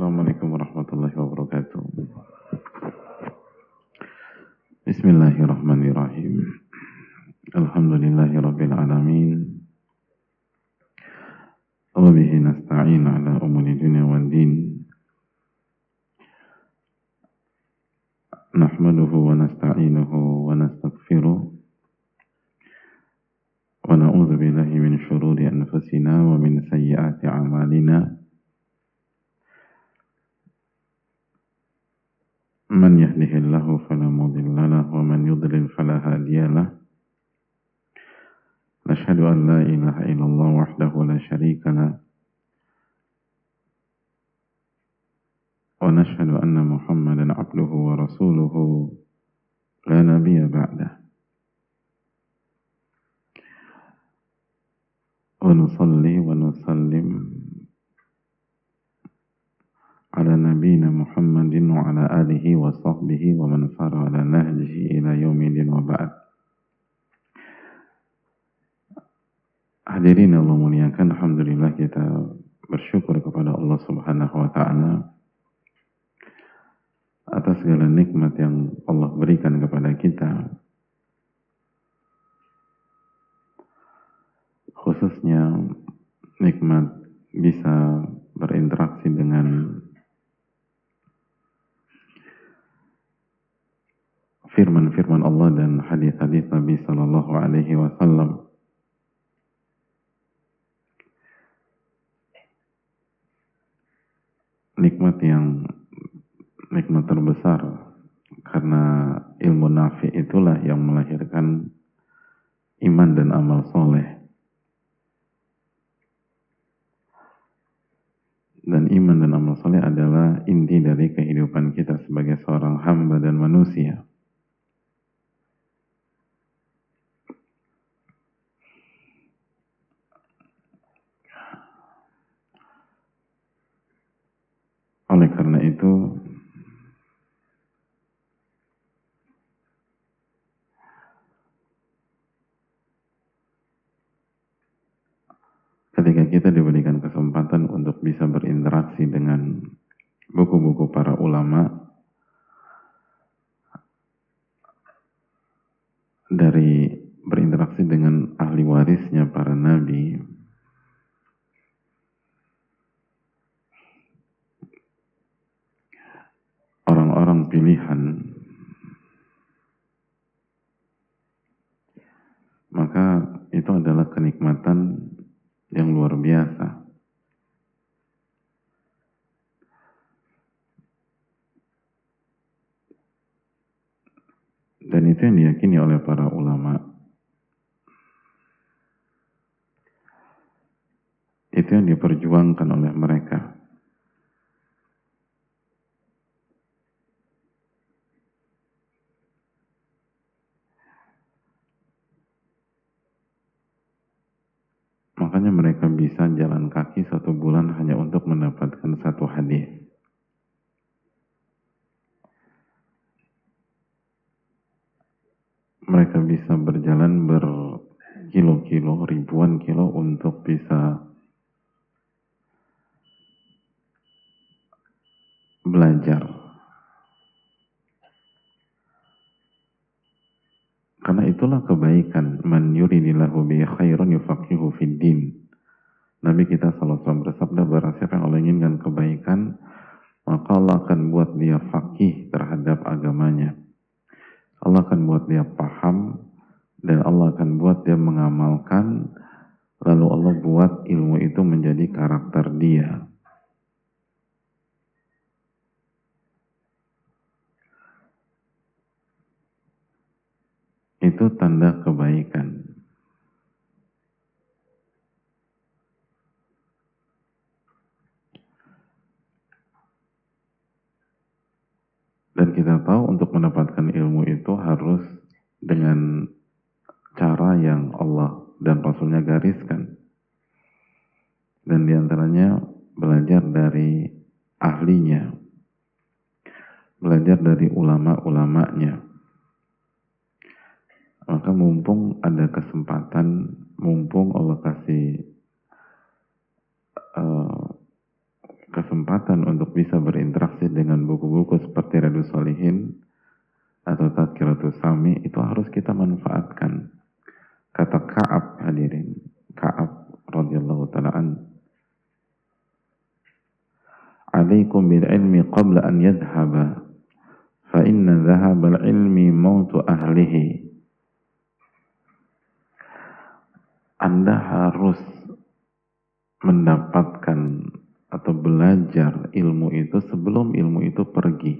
Assalamualaikum warahmatullahi wabarakatuh. Bismillahirrahmanirrahim. Alhamdulillahi rabbil alamin. Wa bihi nasta'in ala umuri dunya wad din. Nahmaduhu wa nasta'inuhu wa nastaghfiruh. Wa na'udzu billahi min shururi anfusina wa min sayyiati a'malina. من يهده الله فلا مضل له ومن يضلل فلا هادي له. نشهد أن لا إله إلا الله وحده لا شريك له. ونشهد أن محمدا عبده ورسوله لا نبي بعده. ونصلي ونسلم على نبينا محمد وعلى آله وصحبه ومن صار على نهجه إلى يوم الدين وبعد Hadirin Allah muliakan, Alhamdulillah kita bersyukur kepada Allah Subhanahu wa Ta'ala atas segala nikmat yang Allah berikan kepada kita. Khususnya nikmat bisa berinteraksi dengan firman-firman Allah dan hadis-hadis Nabi Sallallahu Alaihi Wasallam. Nikmat yang nikmat terbesar karena ilmu nafi itulah yang melahirkan iman dan amal soleh. Dan iman dan amal soleh adalah inti dari kehidupan kita sebagai seorang hamba dan manusia. Kebaikan, maka Allah akan buat dia fakih terhadap agamanya. Allah akan buat dia paham dan Allah akan buat dia mengamalkan lalu Allah buat ilmu itu menjadi karakter dia. itu tanda kebaikan. Dan kita tahu untuk mendapatkan ilmu itu harus dengan cara yang Allah dan Rasulnya gariskan. Dan di antaranya belajar dari ahlinya, belajar dari ulama-ulamanya maka mumpung ada kesempatan, mumpung Allah kasih uh, kesempatan untuk bisa berinteraksi dengan buku-buku seperti Radu Solihin atau Tadkiratul Sami itu harus kita manfaatkan. Kata Ka'ab hadirin, Ka'ab radhiyallahu taala an Alaikum bil ilmi qabla an yadhhaba fa inna dhahabal ilmi mautu ahlihi Anda harus mendapatkan atau belajar ilmu itu sebelum ilmu itu pergi.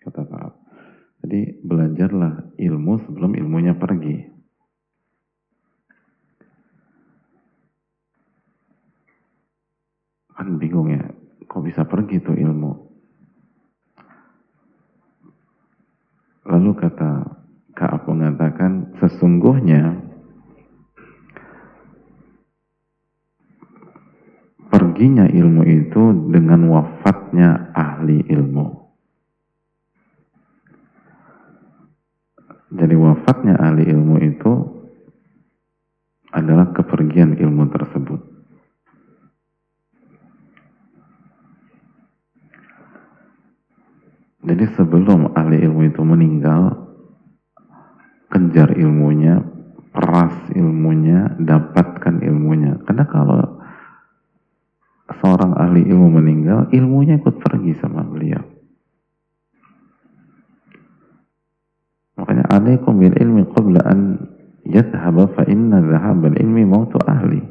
Kata Pak. Jadi belajarlah ilmu sebelum ilmunya pergi. Kan bingung ya, kok bisa pergi tuh ilmu? Lalu kata Ka'ab mengatakan, sesungguhnya perginya ilmu itu dengan wafatnya ahli ilmu. Jadi wafatnya ahli ilmu itu adalah kepergian ilmu tersebut. Jadi sebelum ahli ilmu itu meninggal, kejar ilmunya, peras ilmunya, dapatkan ilmunya. Karena kalau seorang ahli ilmu meninggal, ilmunya ikut pergi sama beliau. Makanya alaikum bil ilmi qabla an yadhhaba fa inna dhahabal ilmi mautu ahli.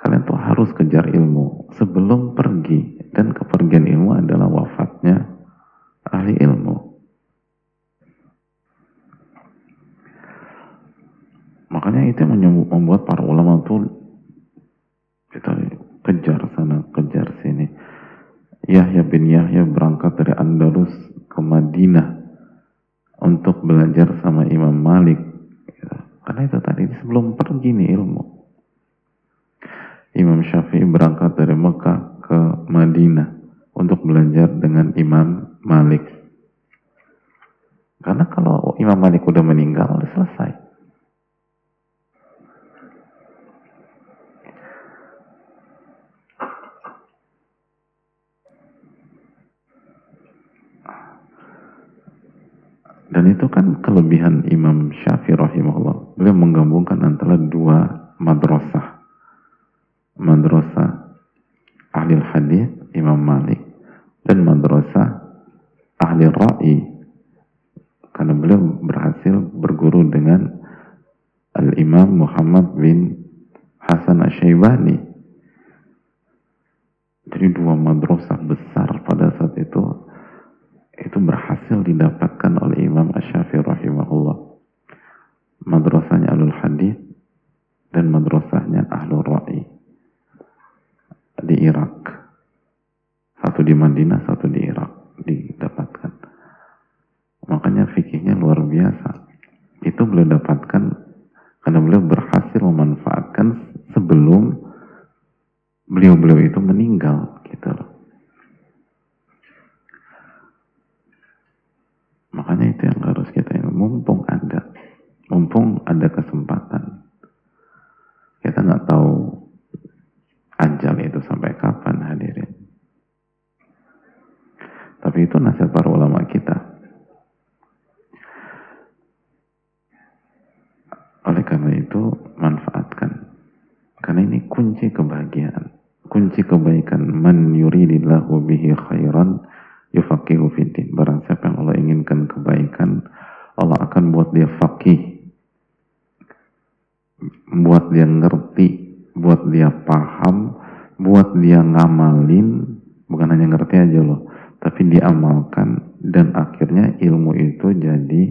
Kalian tuh harus kejar ilmu sebelum pergi dan kepergian ilmu adalah wafatnya ahli ilmu. Makanya itu yang membuat para ulama kita kejar sana, kejar sini. Yahya bin Yahya berangkat dari Andalus ke Madinah untuk belajar sama Imam Malik. Karena itu tadi sebelum pergi nih ilmu. Imam Syafi'i berangkat dari Mekah ke Madinah untuk belajar dengan Imam Malik. Karena kalau Imam Malik udah meninggal, udah selesai. Dan itu kan kelebihan Imam Syafi'i rahimahullah. Beliau menggabungkan antara dua madrasah. Madrasah ahli hadis Imam Malik dan madrasah ahli ra'i. Karena beliau berhasil berguru dengan Al-Imam Muhammad bin Hasan Asyaibani. Jadi dua madrasah besar pada saat itu itu berhasil didapatkan oleh Imam Ash-Syafi'i rahimahullah. Madrasahnya Ahlul Hadith dan madrasahnya Ahlul Ra'i di Irak. Satu di Madinah, satu di Irak didapatkan. Makanya fikihnya luar biasa. Itu beliau dapatkan karena beliau berhasil memanfaatkan sebelum beliau-beliau itu meninggal ada kesempatan. Ngamalin, bukan hanya ngerti aja loh, tapi diamalkan dan akhirnya ilmu itu jadi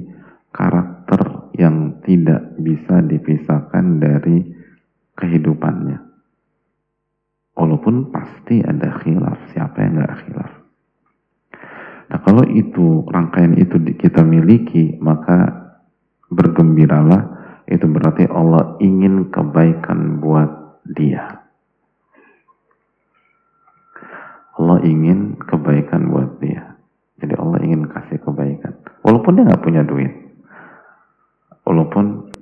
karakter yang tidak bisa dipisahkan dari kehidupannya. Walaupun pasti ada khilaf, siapa yang nggak khilaf. Nah kalau itu rangkaian itu kita miliki maka bergembiralah itu berarti Allah ingin kebaikan buat dia. Allah ingin kebaikan buat dia. Jadi Allah ingin kasih kebaikan. Walaupun dia nggak punya duit. Walaupun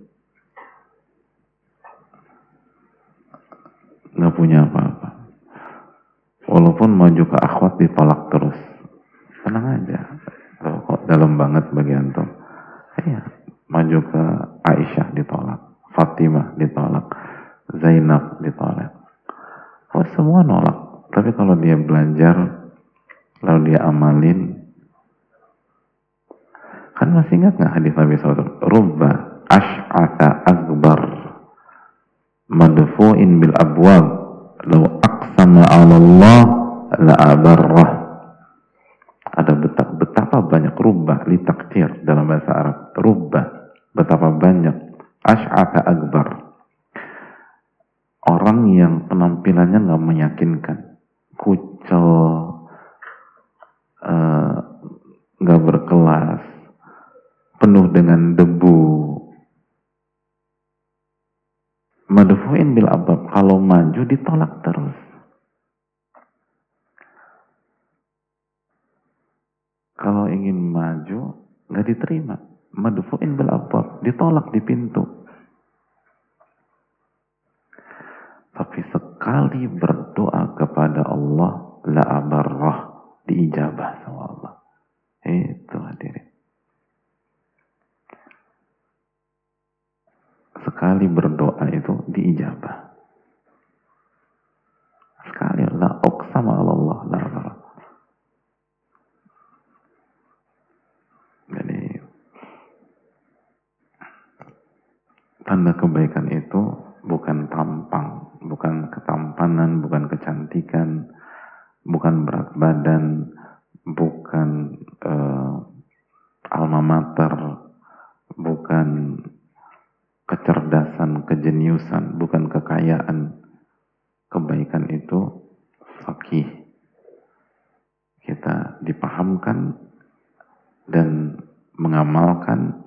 nggak punya apa-apa. walaupun maju ke akhwat ditolak terus tenang aja kok dalam banget bagian tuh iya maju ke Aisyah ditolak Fatimah ditolak Zainab ditolak oh semua nolak tapi kalau dia belajar lalu dia amalin kan masih ingat nggak hadis Nabi SAW rubba ash'ata akbar madfu'in bil abwab. Law aqsama 'ala Allah la abarrah. Ada betapa, betapa banyak rubah li takdir dalam bahasa Arab. Rubah betapa banyak ash'ata akbar. Orang yang penampilannya nggak meyakinkan kucel eh, nggak uh, berkelas penuh dengan debu. Madfu'in bil abab kalau maju ditolak terus. Kalau ingin maju nggak diterima. Madfu'in bil abab ditolak di pintu. Tapi sekali berdoa kepada Allah la abarrah diijabah sama Allah. Itu hadirin. Sekali berdoa itu diijabah. Sekali la uqsama Allah la Jadi tanda kebaikan itu bukan tampang, bukan ketampanan, bukan kecantikan, bukan berat badan, bukan uh, alma mater, bukan kecerdasan, kejeniusan, bukan kekayaan. Kebaikan itu fakih. Kita dipahamkan dan mengamalkan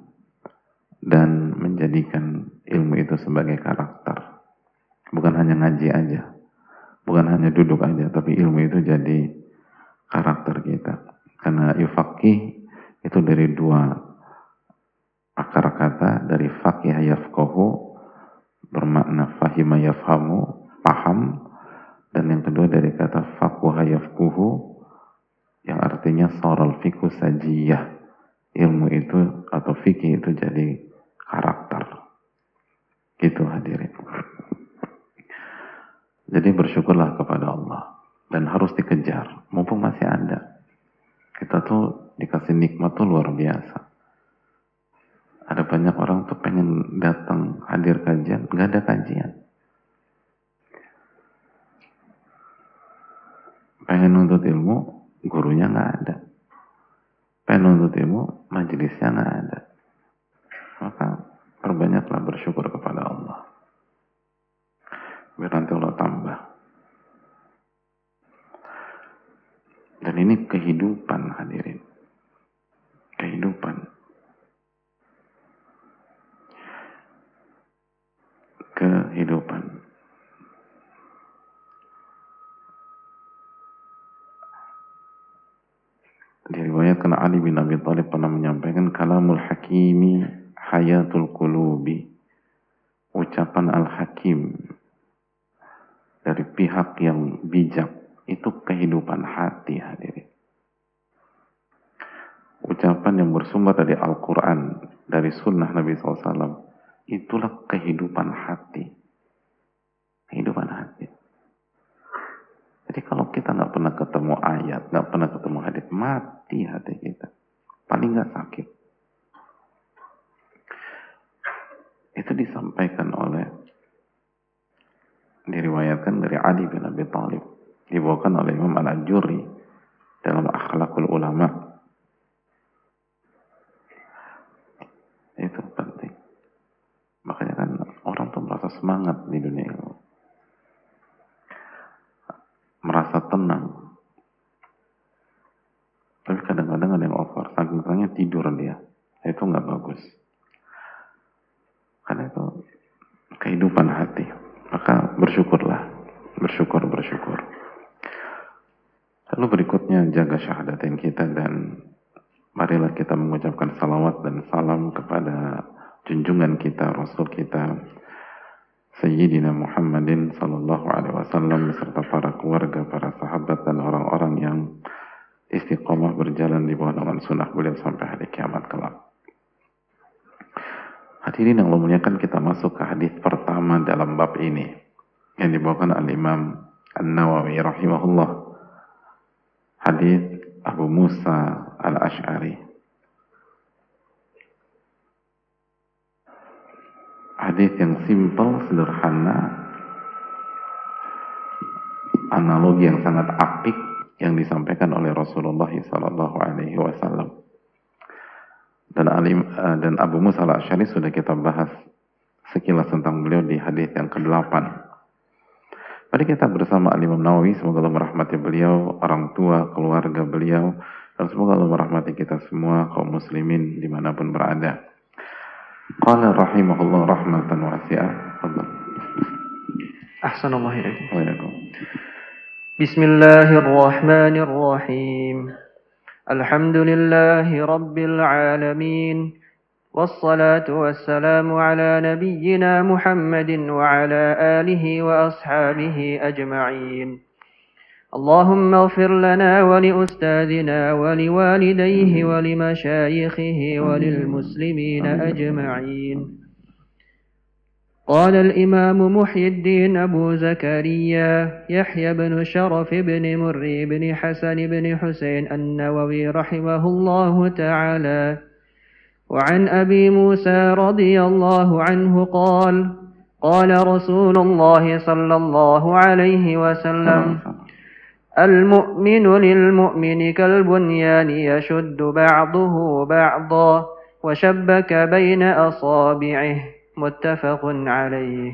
dan menjadikan ilmu itu sebagai karakter. Bukan hanya ngaji aja. Bukan hanya duduk aja, tapi ilmu itu jadi karakter kita. Karena yufakih itu dari dua akar kata dari fakih tenang. Tapi kadang-kadang ada yang over. Saking tenangnya tidur dia. Itu nggak bagus. Karena itu kehidupan hati. Maka bersyukurlah. Bersyukur, bersyukur. Lalu berikutnya jaga syahadatin kita dan marilah kita mengucapkan salawat dan salam kepada junjungan kita, Rasul kita, Sayyidina Muhammadin sallallahu alaihi wasallam beserta para keluarga, para sahabat dan orang-orang yang istiqomah berjalan di bawah naungan sunnah beliau sampai hari kiamat kelak. Hadirin yang muliakan kita masuk ke hadis pertama dalam bab ini yang dibawakan al-Imam An-Nawawi rahimahullah. Hadis Abu Musa Al-Ash'ari. Yang simpel, sederhana, analogi yang sangat apik yang disampaikan oleh Rasulullah Wasallam. Dan Alim eh, dan Abu Musa al-Ashari sudah kita bahas sekilas tentang beliau di hadis yang ke-8 Mari kita bersama Al Imam Nawawi, semoga Allah merahmati beliau, orang tua, keluarga beliau, dan semoga Allah merahmati kita semua, kaum muslimin, di mana pun berada. قال رحمه الله رحمة واسعة. تفضل. أحسن الله إليكم بسم الله الرحمن الرحيم. الحمد لله رب العالمين. والصلاة والسلام على نبينا محمد وعلى آله وأصحابه أجمعين. اللهم اغفر لنا ولأستاذنا ولوالديه ولمشايخه وللمسلمين أجمعين. قال الإمام محي الدين أبو زكريا يحيى بن شرف بن مري بن حسن بن حسين النووي رحمه الله تعالى. وعن أبي موسى رضي الله عنه قال قال رسول الله صلى الله عليه وسلم المؤمن للمؤمن كالبنيان يشد بعضه بعضا وشبك بين أصابعه متفق عليه.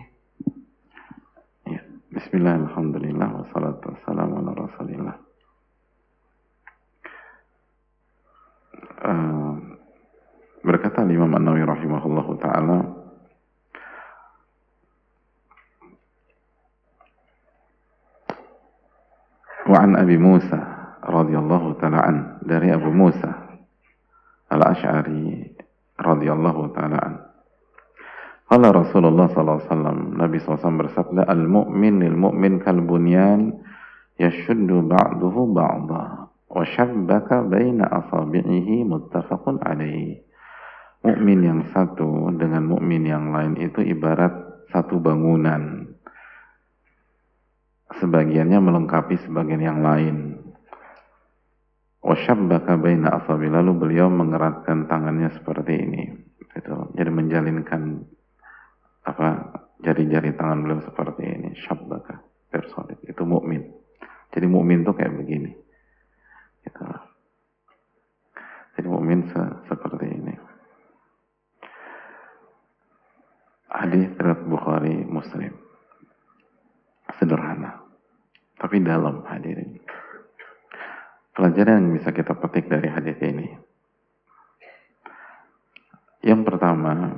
بسم الله الحمد لله والصلاة والسلام على رسول الله. Berkata Imam An-Nawawi rahimahullah taala Wa Abi Musa radhiyallahu taala an. Dari Abu Musa Al-Asy'ari radhiyallahu taala an. Qala Rasulullah sallallahu Nabi SAW bersabda al-mu'min lil mu'min kal yashuddu ba'duhu ba'dha wa shabbaka baina asabi'ihi muttafaqun alaihi mukmin yang satu dengan mukmin yang lain itu ibarat satu bangunan. Sebagiannya melengkapi sebagian yang lain. Wasyabbaka baina asabi lalu beliau mengeratkan tangannya seperti ini. Itu. Jadi menjalinkan apa jari-jari tangan beliau seperti ini. Syabbaka personik itu mukmin. Jadi mukmin tuh kayak begini. Gitu. Jadi mukmin se seperti ini. Hadis riwayat Bukhari Muslim. Sederhana. Tapi dalam hadirin. Pelajaran yang bisa kita petik dari hadis ini. Yang pertama,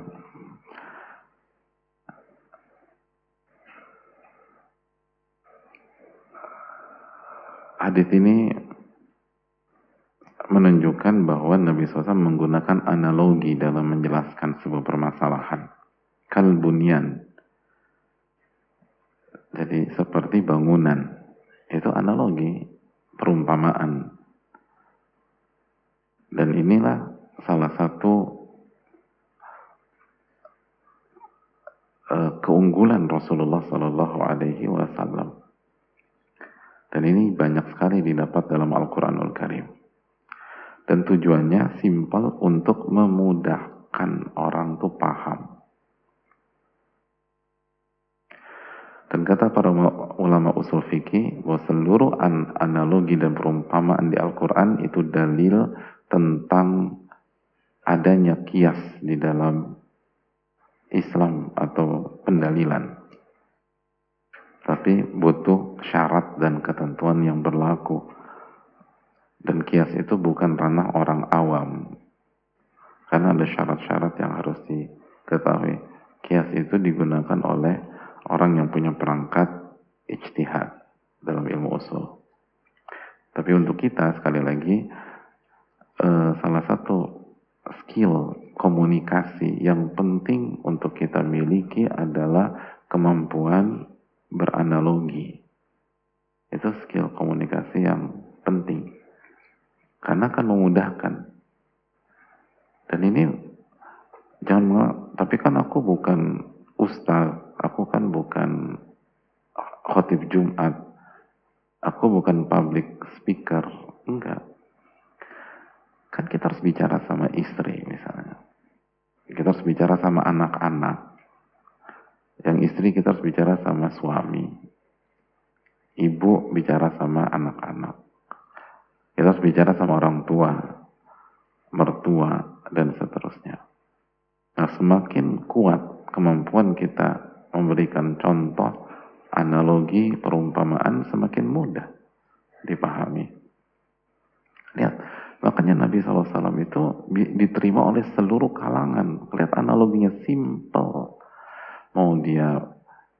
hadis ini menunjukkan bahwa Nabi SAW menggunakan analogi dalam menjelaskan sebuah permasalahan kalbunian. Jadi seperti bangunan. Itu analogi, perumpamaan. Dan inilah salah satu uh, keunggulan Rasulullah Sallallahu Alaihi Wasallam. Dan ini banyak sekali didapat dalam Al-Quranul Karim. Dan tujuannya simpel untuk memudahkan orang tuh paham. Dan kata para ulama usul fikih bahwa seluruh an analogi dan perumpamaan di Al-Quran itu dalil tentang adanya kias di dalam Islam atau pendalilan. Tapi butuh syarat dan ketentuan yang berlaku. Dan kias itu bukan ranah orang awam. Karena ada syarat-syarat yang harus diketahui. Kias itu digunakan oleh orang yang punya perangkat ijtihad dalam ilmu usul. Tapi untuk kita sekali lagi uh, salah satu skill komunikasi yang penting untuk kita miliki adalah kemampuan beranalogi. Itu skill komunikasi yang penting. Karena akan memudahkan. Dan ini jangan tapi kan aku bukan ustaz, aku kan bukan khotib Jumat, aku bukan public speaker, enggak. Kan kita harus bicara sama istri misalnya. Kita harus bicara sama anak-anak yang istri kita harus bicara sama suami. Ibu bicara sama anak-anak. Kita harus bicara sama orang tua, mertua, dan seterusnya. Nah, semakin kuat kemampuan kita memberikan contoh, analogi, perumpamaan, semakin mudah dipahami. Lihat, makanya Nabi SAW itu diterima oleh seluruh kalangan. Lihat analoginya simple mau dia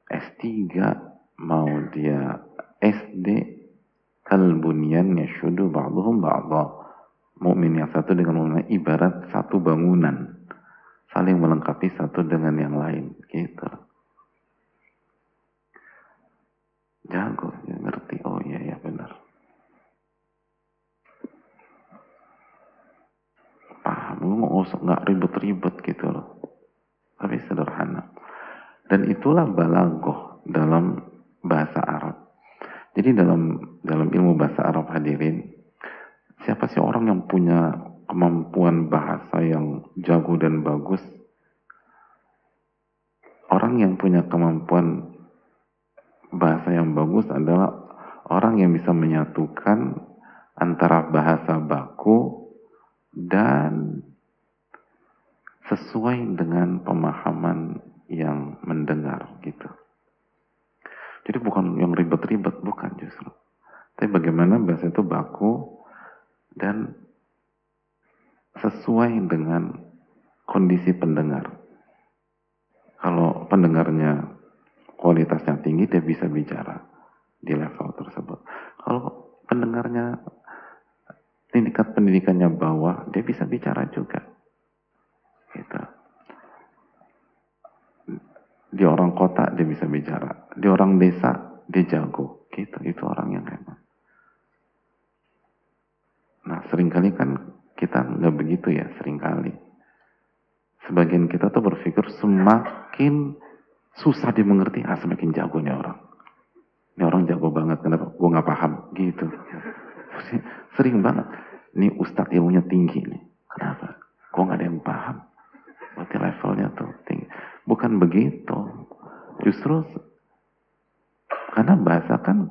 S3, mau dia SD, kalbunian yashudu ba'duhum ba'dha. Mukmin yang satu dengan mukmin ibarat satu bangunan, saling melengkapi satu dengan yang lain, gitu. Jago, ya ngerti. Oh iya ya benar. Paham, nggak usah nggak ribet-ribet gitu loh. Tapi sederhana. Dan itulah balagoh dalam bahasa Arab. Jadi dalam dalam ilmu bahasa Arab hadirin, siapa sih orang yang punya kemampuan bahasa yang jago dan bagus? Orang yang punya kemampuan bahasa yang bagus adalah orang yang bisa menyatukan antara bahasa baku dan sesuai dengan pemahaman yang mendengar gitu. Jadi bukan yang ribet-ribet, bukan justru. Tapi bagaimana bahasa itu baku dan sesuai dengan kondisi pendengar. Kalau pendengarnya kualitasnya tinggi, dia bisa bicara di level tersebut. Kalau pendengarnya tingkat pendidikannya bawah, dia bisa bicara juga. Gitu. Di orang kota dia bisa bicara. Di orang desa dia jago. Gitu, itu orang yang hebat. Nah, sering kali kan kita nggak begitu ya, sering kali. Sebagian kita tuh berpikir semakin susah dimengerti, ah semakin jago nih orang. Ini orang jago banget, kenapa? Gue nggak paham, gitu. Sering banget. Ini ustadz ilmunya tinggi nih. Kenapa? Gue nggak ada yang paham. Berarti levelnya tuh tinggi. Bukan begitu. Justru karena bahasa kan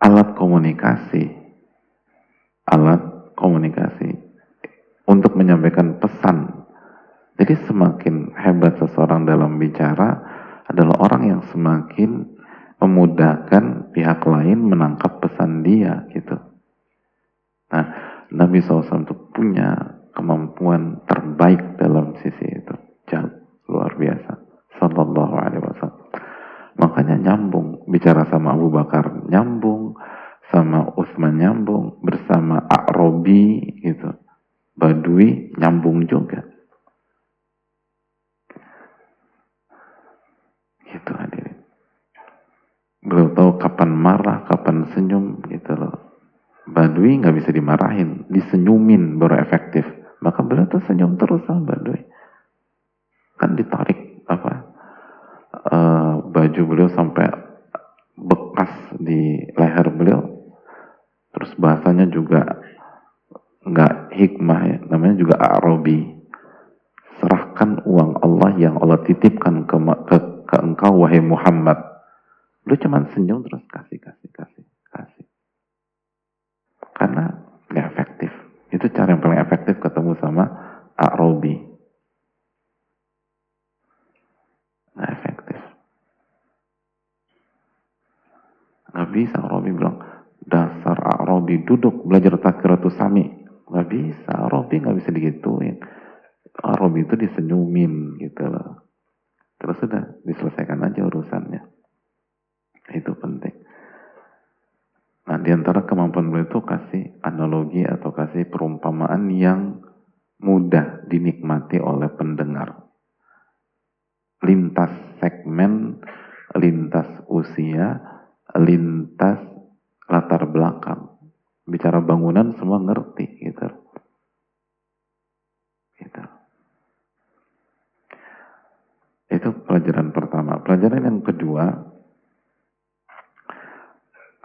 alat komunikasi. Alat komunikasi untuk menyampaikan pesan. Jadi semakin hebat seseorang dalam bicara adalah orang yang semakin memudahkan pihak lain menangkap pesan dia gitu. Nah, Nabi SAW itu punya kemampuan terbaik dalam sisi itu. Jauh, luar biasa. Sallallahu alaihi wasallam. Makanya nyambung. Bicara sama Abu Bakar nyambung. Sama Utsman nyambung. Bersama A'robi gitu. Badui nyambung juga. Gitu hadirin. Beliau tahu kapan marah, kapan senyum gitu loh. Badui nggak bisa dimarahin, disenyumin baru efektif. Maka beliau tuh senyum terus sama Badui. Kan ditarik apa uh, baju beliau sampai bekas di leher beliau. Terus bahasanya juga nggak hikmah ya, namanya juga Arabi. Serahkan uang Allah yang Allah titipkan ke, ke, ke engkau wahai Muhammad. Lu cuma senyum terus kasih, kasih, kasih, kasih. Karena nggak efektif. Itu cara yang paling efektif ketemu sama A'robi. Nggak efektif. Nggak bisa A'robi bilang, dasar A'robi duduk belajar takiratu sami. Nggak bisa, A'robi nggak bisa digituin. A'robi itu disenyumin gitu loh. Terus sudah, diselesaikan aja urusannya. Itu penting. Nah, di antara kemampuan beliau itu kasih analogi atau kasih perumpamaan yang mudah dinikmati oleh pendengar. Lintas segmen, lintas usia, lintas latar belakang. Bicara bangunan semua ngerti gitu. Itu pelajaran pertama. Pelajaran yang kedua,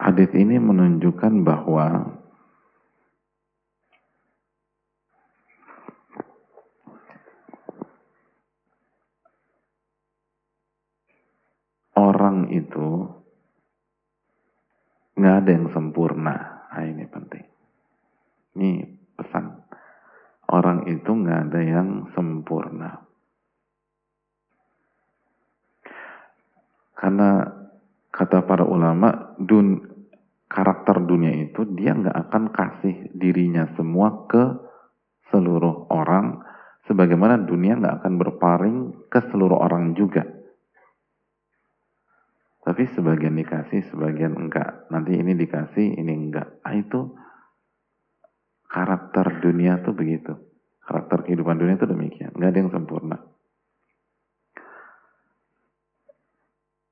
hadis ini menunjukkan bahwa orang itu nggak ada yang sempurna. Nah, ini penting. Ini pesan. Orang itu nggak ada yang sempurna. Karena kata para ulama, dun, karakter dunia itu dia nggak akan kasih dirinya semua ke seluruh orang, sebagaimana dunia nggak akan berparing ke seluruh orang juga. Tapi sebagian dikasih, sebagian enggak. Nanti ini dikasih, ini enggak. Ah itu karakter dunia tuh begitu. Karakter kehidupan dunia itu demikian. Enggak ada yang sempurna.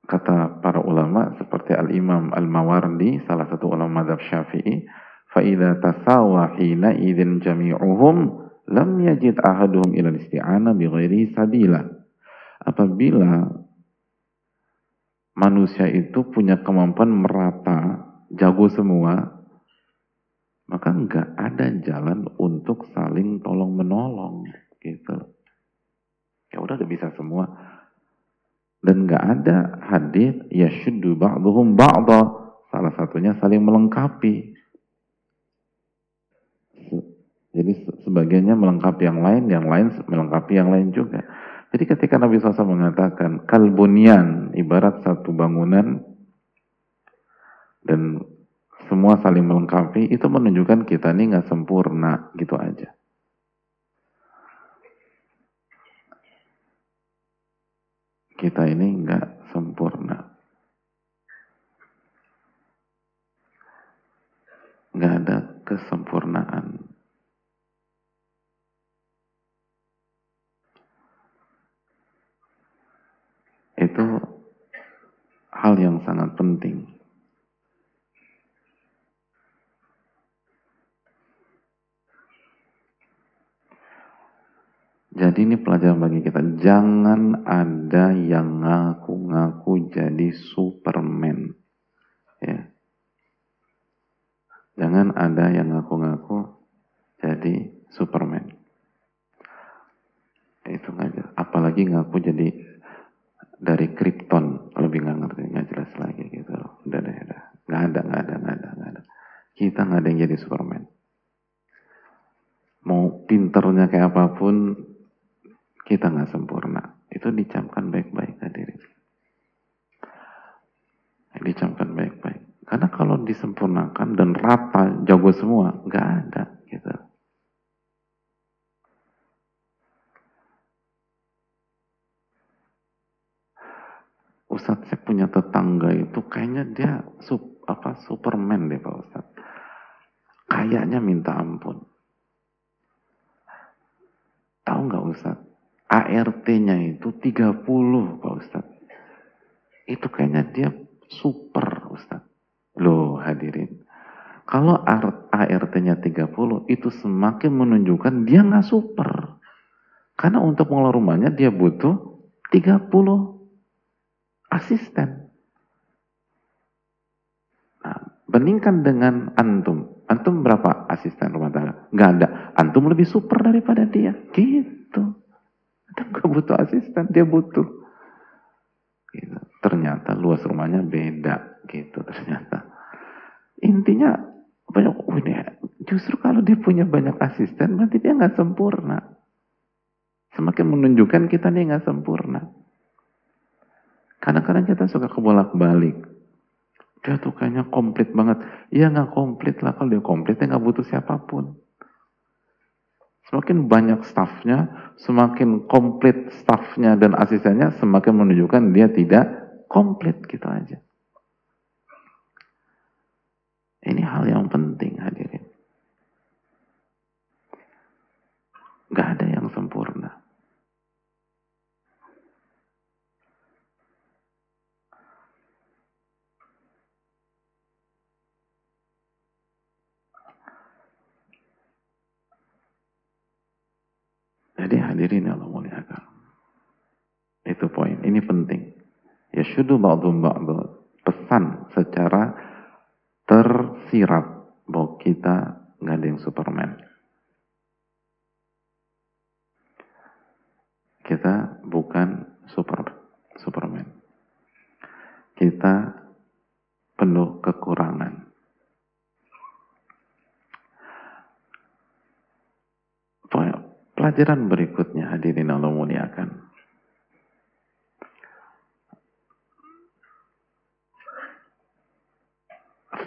Kata para ulama seperti Al-Imam Al-Mawardi, salah satu ulama madhab syafi'i, فَإِذَا تَسَاوَ حِينَ إِذٍ جَمِيعُهُمْ لَمْ يَجِدْ أَحَدُهُمْ إِلَى الْإِسْتِعَانَ بِغَيْرِ سَبِيلًا Apabila manusia itu punya kemampuan merata, jago semua, maka nggak ada jalan untuk saling tolong menolong gitu. Ya udah udah bisa semua. dan nggak ada hadis ya syuddu ba'duhum ba'da. Salah satunya saling melengkapi. Jadi sebagiannya melengkapi yang lain, yang lain melengkapi yang lain juga. Jadi ketika Nabi SAW mengatakan kalbunian ibarat satu bangunan dan semua saling melengkapi, itu menunjukkan kita ini nggak sempurna gitu aja. Kita ini nggak sempurna. Nggak ada kesempurnaan. itu hal yang sangat penting. Jadi ini pelajaran bagi kita. Jangan ada yang ngaku-ngaku jadi Superman. Ya. Jangan ada yang ngaku-ngaku jadi Superman. Itu aja. Apalagi ngaku jadi dari Krypton lebih nggak ngerti nggak jelas lagi gitu udah deh udah nggak ada nggak ada nggak ada nggak ada kita nggak ada yang jadi Superman mau pinternya kayak apa pun kita nggak sempurna itu dicamkan baik-baik hadirin dicamkan baik-baik karena kalau disempurnakan dan rata jago semua nggak ada gitu Ustadz saya punya tetangga itu kayaknya dia sup, apa Superman deh Pak Ustadz. Kayaknya minta ampun. Tahu nggak Ustadz? ART-nya itu 30 Pak Ustadz. Itu kayaknya dia super Ustadz. Loh hadirin. Kalau ART-nya 30 itu semakin menunjukkan dia nggak super. Karena untuk mengelola rumahnya dia butuh 30 asisten. Nah, bandingkan dengan antum. Antum berapa asisten rumah tangga? Gak ada. Antum lebih super daripada dia. Gitu. Antum gak butuh asisten, dia butuh. Gitu. Ternyata luas rumahnya beda. Gitu ternyata. Intinya banyak oh ini justru kalau dia punya banyak asisten berarti dia nggak sempurna. Semakin menunjukkan kita nih nggak sempurna. Kadang-kadang kita suka kebolak-balik. Dia tuh kayaknya komplit banget. Iya nggak komplit lah. Kalau dia komplit, dia nggak butuh siapa pun. Semakin banyak staffnya, semakin komplit staffnya dan asistennya, semakin menunjukkan dia tidak komplit gitu aja. Ini hal yang penting hadirin. Gak Jadi hadirin Allah muliakan. Itu poin. Ini penting. Ya syudu ba'dum ba'du. Pesan secara tersirat bahwa kita nggak ada yang Superman. Kita bukan super Superman. Kita penuh kekurangan. Pelajaran berikutnya hadirin Allah muliakan.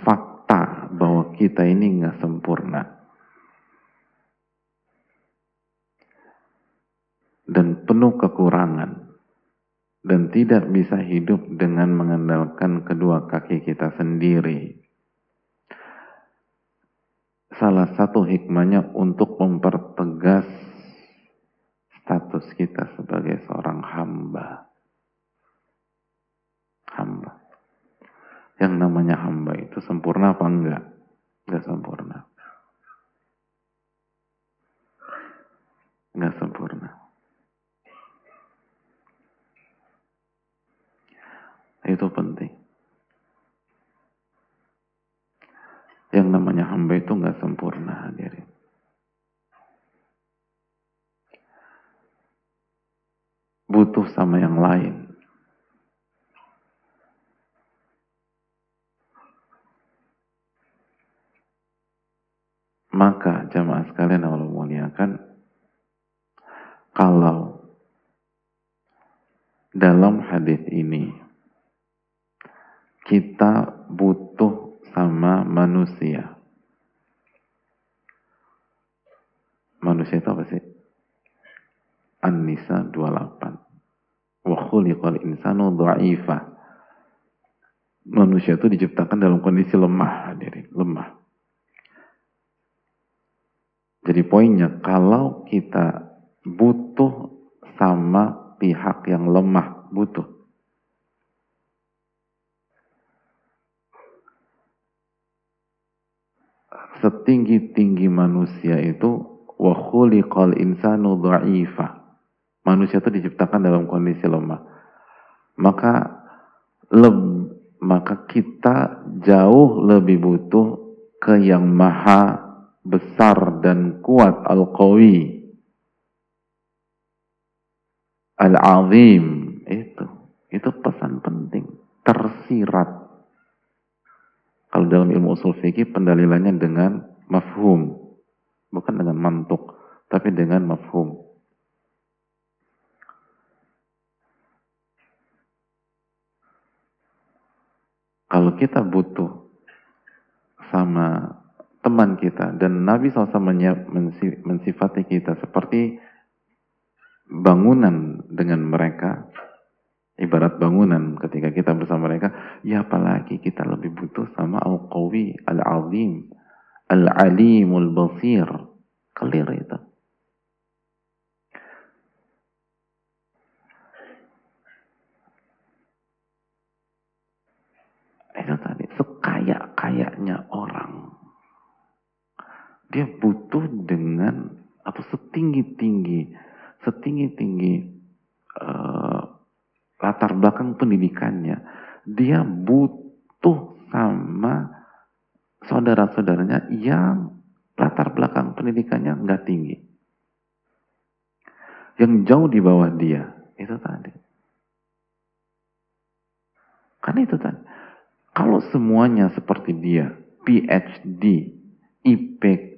Fakta bahwa kita ini nggak sempurna. Dan penuh kekurangan. Dan tidak bisa hidup dengan mengandalkan kedua kaki kita sendiri salah satu hikmahnya untuk mempertegas status kita sebagai seorang hamba. Hamba. Yang namanya hamba itu sempurna apa enggak? Enggak sempurna. Enggak sempurna. Itu penting. Yang namanya hamba itu enggak sempurna hadirin. Butuh sama yang lain. Maka jamaah sekalian Allah muliakan, kalau dalam hadis ini kita butuh sama manusia. Manusia itu apa sih? An-Nisa 28. Wa khuliqal insanu dha'ifa. Manusia itu diciptakan dalam kondisi lemah, hadirin, lemah. Jadi poinnya, kalau kita butuh sama pihak yang lemah, butuh. Setinggi-tinggi manusia itu wa khuliqal insanu dha'ifa manusia itu diciptakan dalam kondisi lemah. Maka leb, maka kita jauh lebih butuh ke yang maha besar dan kuat al-qawi. Al-azim. Itu itu pesan penting. Tersirat. Kalau dalam ilmu usul fikih pendalilannya dengan mafhum. Bukan dengan mantuk tapi dengan mafhum Kalau kita butuh sama teman kita dan Nabi SAW mensifati kita seperti bangunan dengan mereka ibarat bangunan ketika kita bersama mereka ya apalagi kita lebih butuh sama al-qawi al-azim al-alimul basir clear itu itu tadi sekaya-kayanya orang dia butuh dengan atau setinggi-tinggi setinggi-tinggi uh, latar belakang pendidikannya. Dia butuh sama saudara-saudaranya yang latar belakang pendidikannya nggak tinggi. Yang jauh di bawah dia. Itu tadi. Kan itu tadi. Kalau semuanya seperti dia, PhD, IPK,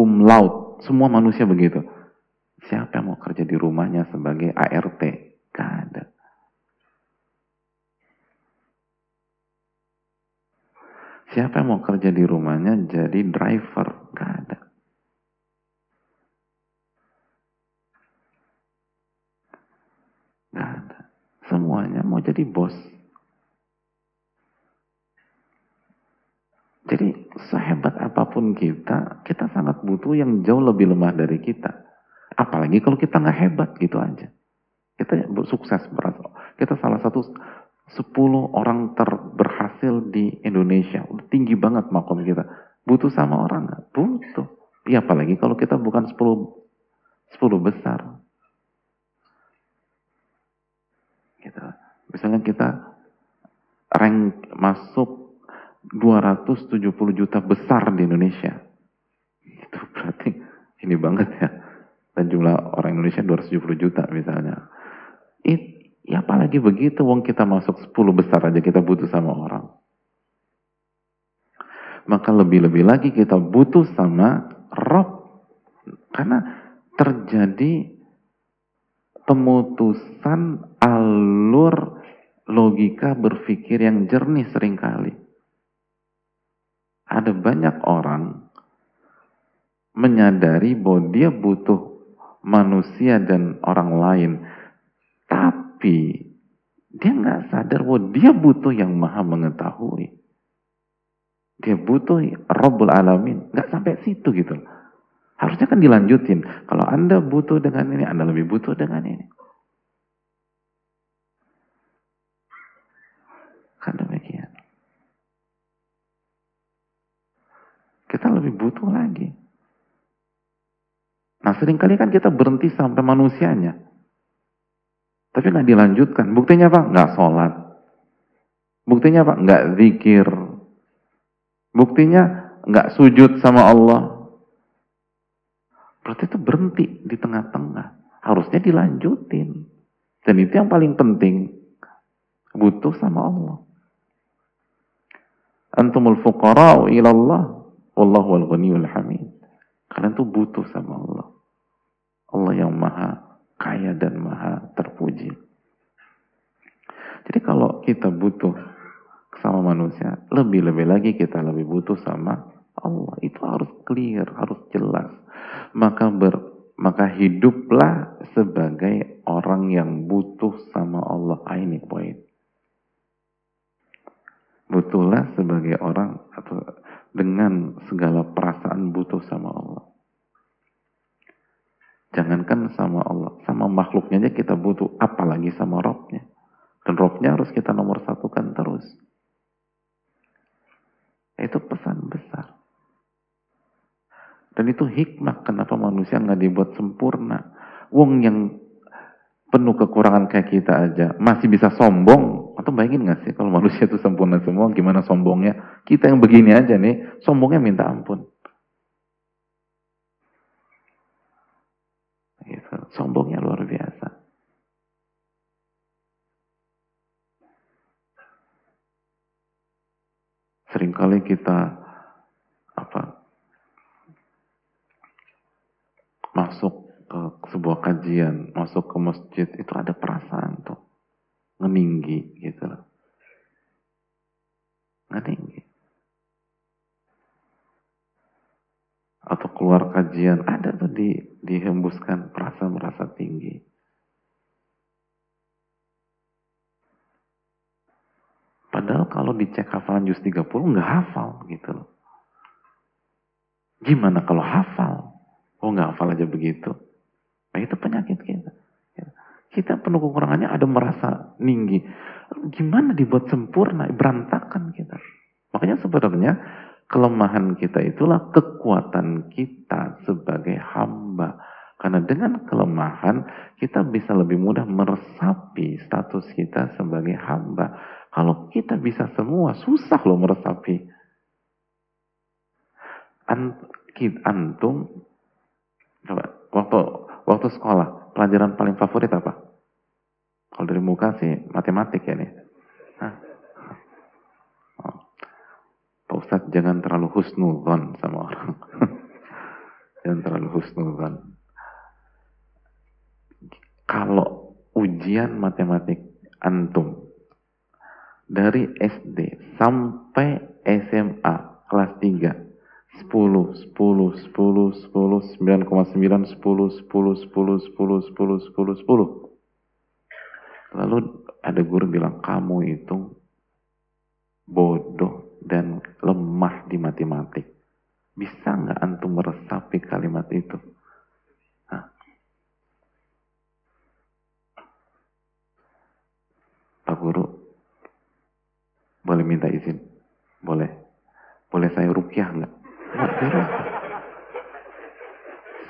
cum laude, semua manusia begitu. Siapa yang mau kerja di rumahnya sebagai ART? Gak ada. Siapa yang mau kerja di rumahnya jadi driver? Gak ada. Gak ada. Semuanya mau jadi bos. Jadi sehebat apa pun kita, kita sangat butuh yang jauh lebih lemah dari kita. Apalagi kalau kita nggak hebat gitu aja. Kita sukses berhasil. Kita salah satu 10 orang terberhasil di Indonesia. Tinggi banget makom kita. Butuh sama orang nggak? Butuh. Ya apalagi kalau kita bukan 10 10 besar. Gitu. Misalnya kita rank masuk 270 juta besar di Indonesia. Itu berarti ini banget ya. Dan jumlah orang Indonesia 270 juta misalnya. It, ya apalagi begitu, wong kita masuk 10 besar aja kita butuh sama orang. Maka lebih-lebih lagi kita butuh sama Rob. Karena terjadi pemutusan alur logika berpikir yang jernih sering kali. Ada banyak orang menyadari bahwa dia butuh manusia dan orang lain. Tapi dia nggak sadar bahwa dia butuh yang maha mengetahui. Dia butuh Rabbul Alamin. Nggak sampai situ gitu. Harusnya kan dilanjutin. Kalau Anda butuh dengan ini, Anda lebih butuh dengan ini. Kan demikian. Kita lebih butuh lagi. Nah sering kali kan kita berhenti sampai manusianya. Tapi nggak dilanjutkan. Buktinya apa? Nggak sholat. Buktinya apa? Nggak zikir. Buktinya nggak sujud sama Allah. Berarti itu berhenti di tengah-tengah. Harusnya dilanjutin. Dan itu yang paling penting. Butuh sama Allah. Antumul fuqara'u ilallah. Wallahu wal ghaniyul hamid. Kalian tuh butuh sama Allah. Allah yang maha kaya dan maha terpuji. Jadi kalau kita butuh sama manusia, lebih-lebih lagi kita lebih butuh sama Allah. Itu harus clear, harus jelas maka ber, maka hiduplah sebagai orang yang butuh sama Allah. Ah, ini poin. Butuhlah sebagai orang atau dengan segala perasaan butuh sama Allah. Jangankan sama Allah, sama makhluknya aja kita butuh, apalagi sama Robnya. Dan Robnya harus kita nomor satukan terus. Itu pesan besar. Dan itu hikmah kenapa manusia nggak dibuat sempurna. Wong yang penuh kekurangan kayak kita aja masih bisa sombong atau bayangin nggak sih kalau manusia itu sempurna semua gimana sombongnya kita yang begini aja nih sombongnya minta ampun gitu. sombongnya luar biasa sering kali kita apa masuk ke sebuah kajian, masuk ke masjid, itu ada perasaan tuh. Ngeninggi gitu loh. Ngeninggi. Atau keluar kajian, ada tuh di, dihembuskan perasaan merasa tinggi. Padahal kalau dicek hafalan juz 30 nggak hafal gitu loh. Gimana kalau hafal? Oh nggak hafal aja begitu. Nah itu penyakit kita. Kita penuh kekurangannya ada merasa tinggi. Gimana dibuat sempurna, berantakan kita. Makanya sebenarnya kelemahan kita itulah kekuatan kita sebagai hamba. Karena dengan kelemahan kita bisa lebih mudah meresapi status kita sebagai hamba. Kalau kita bisa semua, susah loh meresapi. Antum Coba, waktu waktu sekolah, pelajaran paling favorit apa? Kalau dari muka sih matematik ya nih. Hah? Oh. Pak Ustadz jangan terlalu husnuzon sama orang. jangan terlalu husnuzon. Kalau ujian matematik antum dari SD sampai SMA kelas 3 sepuluh sepuluh sepuluh sepuluh sembilan koma sembilan sepuluh sepuluh sepuluh sepuluh sepuluh lalu ada guru bilang kamu itu bodoh dan lemah di matematik bisa nggak antum meresapi kalimat itu Hah? Pak Guru, boleh minta izin? Boleh. Boleh saya rukyah nggak?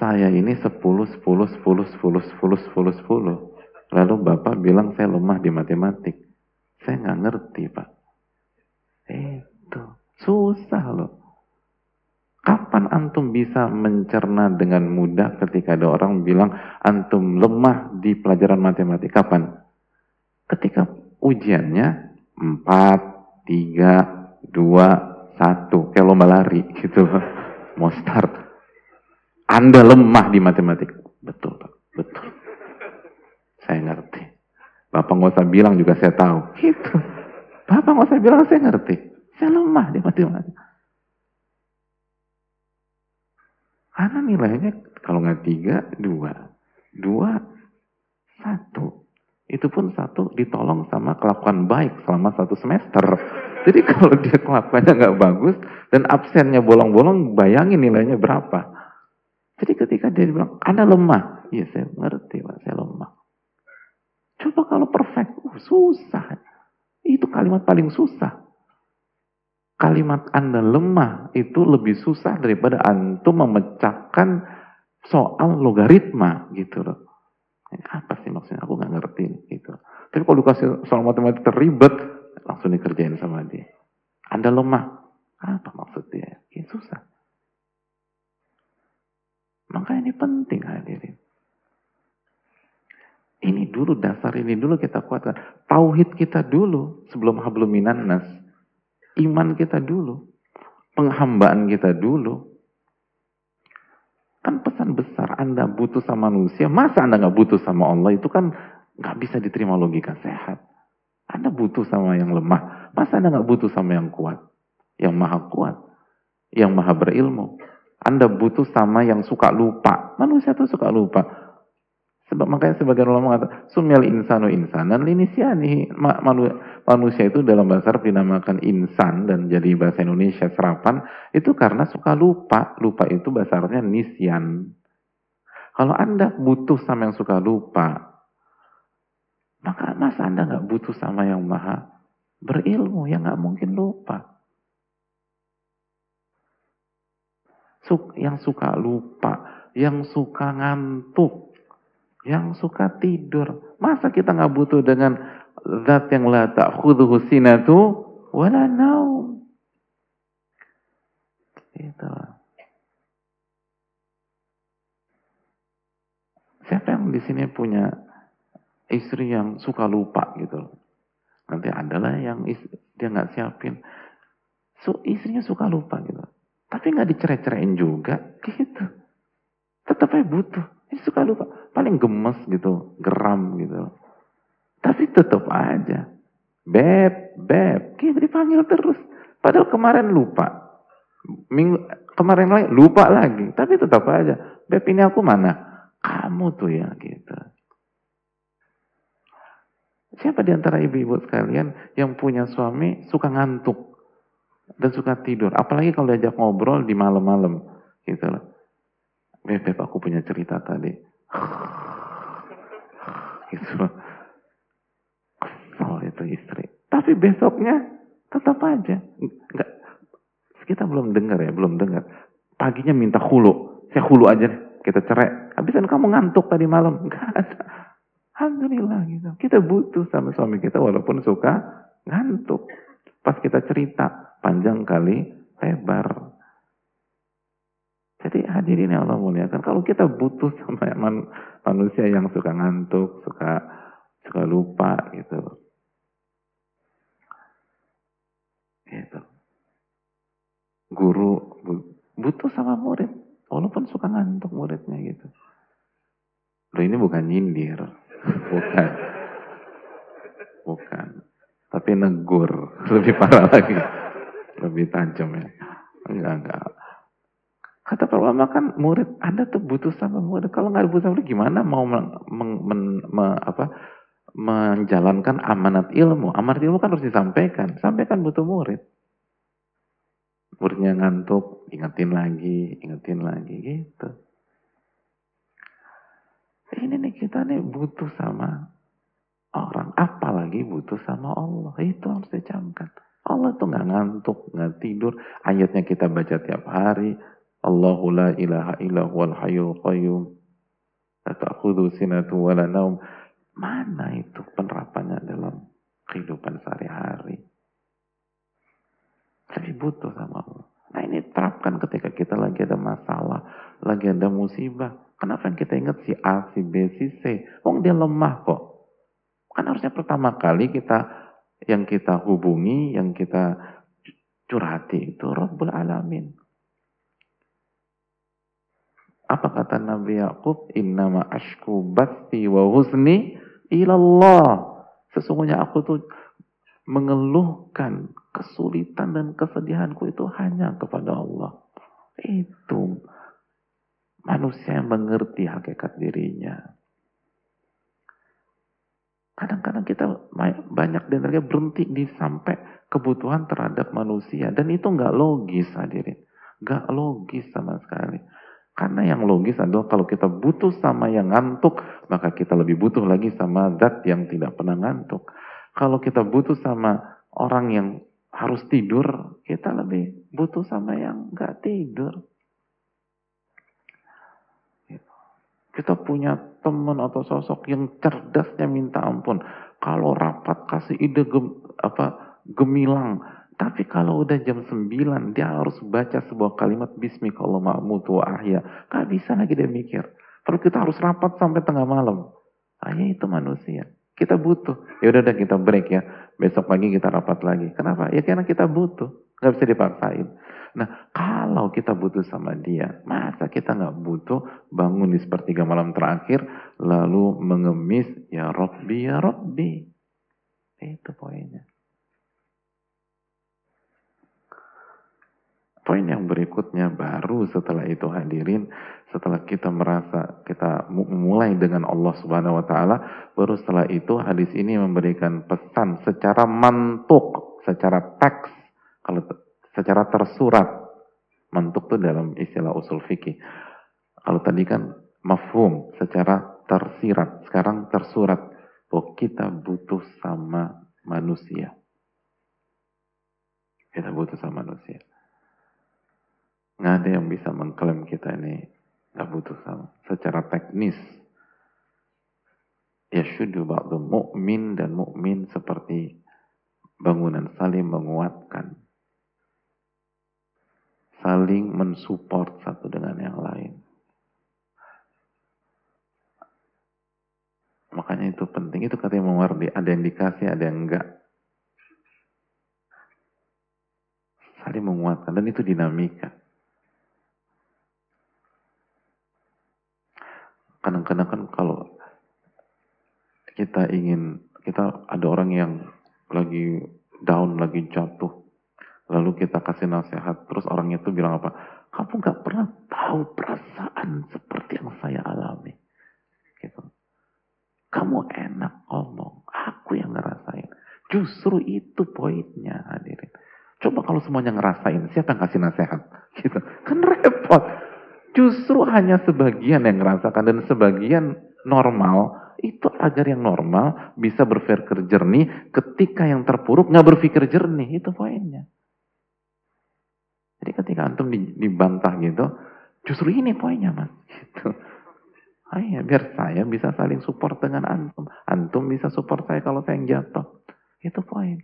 Saya ini 10, 10, 10, 10, 10, 10, 10, Lalu Bapak bilang saya lemah di matematik. Saya nggak ngerti, Pak. Itu. Susah loh. Kapan antum bisa mencerna dengan mudah ketika ada orang bilang antum lemah di pelajaran matematik? Kapan? Ketika ujiannya 4, 3, 2, 1. Kayak lomba lari gitu loh. Mau start. Anda lemah di matematik. Betul, Pak. Betul. Saya ngerti. Bapak nggak usah bilang juga saya tahu. Gitu. Bapak nggak usah bilang saya ngerti. Saya lemah di matematik. Karena nilainya kalau nggak tiga, dua. Dua, satu. Itu pun satu ditolong sama kelakuan baik selama satu semester. Jadi kalau dia kelakuannya nggak bagus dan absennya bolong-bolong, bayangin nilainya berapa. Jadi ketika dia bilang, Anda lemah. Iya, saya ngerti, Pak. Saya lemah. Coba kalau perfect, uh, susah. Itu kalimat paling susah. Kalimat Anda lemah itu lebih susah daripada Antum memecahkan soal logaritma gitu loh. Ini apa sih maksudnya? Aku nggak ngerti gitu. Tapi kalau dikasih soal matematik terribet, langsung dikerjain sama dia. Anda lemah. Apa maksud dia? Ya susah. Maka ini penting hadirin. Ini dulu dasar ini dulu kita kuatkan. Tauhid kita dulu sebelum hablum nas. Iman kita dulu. Penghambaan kita dulu. Kan pesan besar, Anda butuh sama manusia. Masa Anda nggak butuh sama Allah? Itu kan nggak bisa diterima logika sehat. Anda butuh sama yang lemah. Masa Anda nggak butuh sama yang kuat? Yang maha kuat. Yang maha berilmu. Anda butuh sama yang suka lupa. Manusia tuh suka lupa. Sebab makanya sebagian ulama mengatakan sumil insanu insanan linisiani. Manusia itu dalam bahasa Arab dinamakan insan dan jadi bahasa Indonesia serapan itu karena suka lupa. Lupa itu bahasa Arabnya nisyan. Kalau Anda butuh sama yang suka lupa, maka masa Anda nggak butuh sama yang maha berilmu yang nggak mungkin lupa. yang suka lupa, yang suka ngantuk, yang suka tidur. Masa kita nggak butuh dengan zat yang la ta'khudhuhu sinatu wala naum. Itu. Siapa yang di sini punya istri yang suka lupa gitu Nanti adalah yang istri, dia nggak siapin. So, istrinya suka lupa gitu. Tapi nggak dicerai-ceraiin juga, gitu. Tetap aja butuh. Ini suka lupa. Paling gemes gitu, geram gitu. Tapi tetap aja. Beb, beb. Gitu dipanggil terus. Padahal kemarin lupa. Minggu, kemarin lagi lupa lagi. Tapi tetap aja. Beb ini aku mana? Kamu tuh ya gitu. Siapa di antara ibu-ibu sekalian yang punya suami suka ngantuk? dan suka tidur. Apalagi kalau diajak ngobrol di malam-malam, gitu loh. Bebek aku punya cerita tadi. gitu loh. Kesel itu istri. Tapi besoknya tetap aja. Enggak. Kita belum dengar ya, belum dengar. Paginya minta hulu. Saya hulu aja Kita cerai. Habisan kamu ngantuk tadi malam. Enggak ada. Alhamdulillah gitu. Kita butuh sama suami kita walaupun suka ngantuk. Pas kita cerita, panjang kali lebar. Jadi hadirin yang Allah muliakan, kalau kita butuh sama man, manusia yang suka ngantuk, suka suka lupa gitu. Gitu. Guru butuh sama murid, walaupun suka ngantuk muridnya gitu. Loh ini bukan nyindir, bukan. Bukan. Tapi negur, lebih parah lagi lebih tajam ya. Enggak, enggak. Kata para ulama kan murid, Anda tuh butuh sama murid. Kalau nggak butuh sama gimana mau men, men, men, me, apa, menjalankan amanat ilmu? Amanat ilmu kan harus disampaikan. Sampaikan butuh murid. Muridnya ngantuk, ingetin lagi, ingetin lagi, gitu. Ini nih kita nih butuh sama orang, apalagi butuh sama Allah. Itu harus dicamkan. Allah tuh nggak ngantuk, nggak tidur. Ayatnya kita baca tiap hari. Allahu la ilaha illa huwal hayyul qayyum. La ta'khudhu sinatu wa la naum. Mana itu penerapannya dalam kehidupan sehari-hari? Lebih butuh sama Allah. Nah ini terapkan ketika kita lagi ada masalah, lagi ada musibah. Kenapa kita ingat si A, si B, si C? Wong dia lemah kok. Kan harusnya pertama kali kita yang kita hubungi, yang kita curhati itu Rabbul Alamin. Apa kata Nabi Yakub? Innama ashku bathi wa husni ilallah. Sesungguhnya aku tuh mengeluhkan kesulitan dan kesedihanku itu hanya kepada Allah. Itu manusia yang mengerti hakikat dirinya. Kadang-kadang kita banyak di antara berhenti di sampai kebutuhan terhadap manusia. Dan itu nggak logis hadirin. Nggak logis sama sekali. Karena yang logis adalah kalau kita butuh sama yang ngantuk, maka kita lebih butuh lagi sama zat yang tidak pernah ngantuk. Kalau kita butuh sama orang yang harus tidur, kita lebih butuh sama yang nggak tidur. Kita punya teman atau sosok yang cerdasnya minta ampun. Kalau rapat kasih ide gem, apa gemilang. Tapi kalau udah jam 9 dia harus baca sebuah kalimat Bismika Allah ma'mutu wa ahya. Gak bisa lagi dia mikir. Kalau kita harus rapat sampai tengah malam. Hanya itu manusia. Kita butuh. Ya udah kita break ya. Besok pagi kita rapat lagi. Kenapa? Ya karena kita butuh. Gak bisa dipaksain. Nah, kalau kita butuh sama dia, masa kita nggak butuh bangun di sepertiga malam terakhir, lalu mengemis, ya Robbi, ya Robbi. Itu poinnya. Poin yang berikutnya baru setelah itu hadirin, setelah kita merasa kita mulai dengan Allah Subhanahu wa taala, baru setelah itu hadis ini memberikan pesan secara mantuk, secara teks. Kalau secara tersurat. Mantuk itu dalam istilah usul fikih. Kalau tadi kan mafhum secara tersirat, sekarang tersurat bahwa kita butuh sama manusia. Kita butuh sama manusia. Nggak ada yang bisa mengklaim kita ini nggak butuh sama. Secara teknis, ya syudu ba'du mu'min dan mu'min seperti bangunan saling menguatkan saling mensupport satu dengan yang lain. Makanya itu penting. Itu katanya mewardi. Ada yang dikasih, ada yang enggak. Saling menguatkan. Dan itu dinamika. Kadang-kadang kan kalau kita ingin, kita ada orang yang lagi down, lagi jatuh. Lalu kita kasih nasihat, terus orang itu bilang apa? Kamu gak pernah tahu perasaan seperti yang saya alami. Gitu. Kamu enak ngomong, aku yang ngerasain. Justru itu poinnya hadirin. Coba kalau semuanya ngerasain, siapa yang kasih nasihat? Gitu. Kan repot. Justru hanya sebagian yang ngerasakan dan sebagian normal itu agar yang normal bisa berpikir jernih ketika yang terpuruk nggak berpikir jernih itu poinnya. Jadi ketika antum dibantah gitu, justru ini poinnya mas. Gitu. Ah, ya, biar saya bisa saling support dengan antum. Antum bisa support saya kalau saya yang jatuh. Itu poin.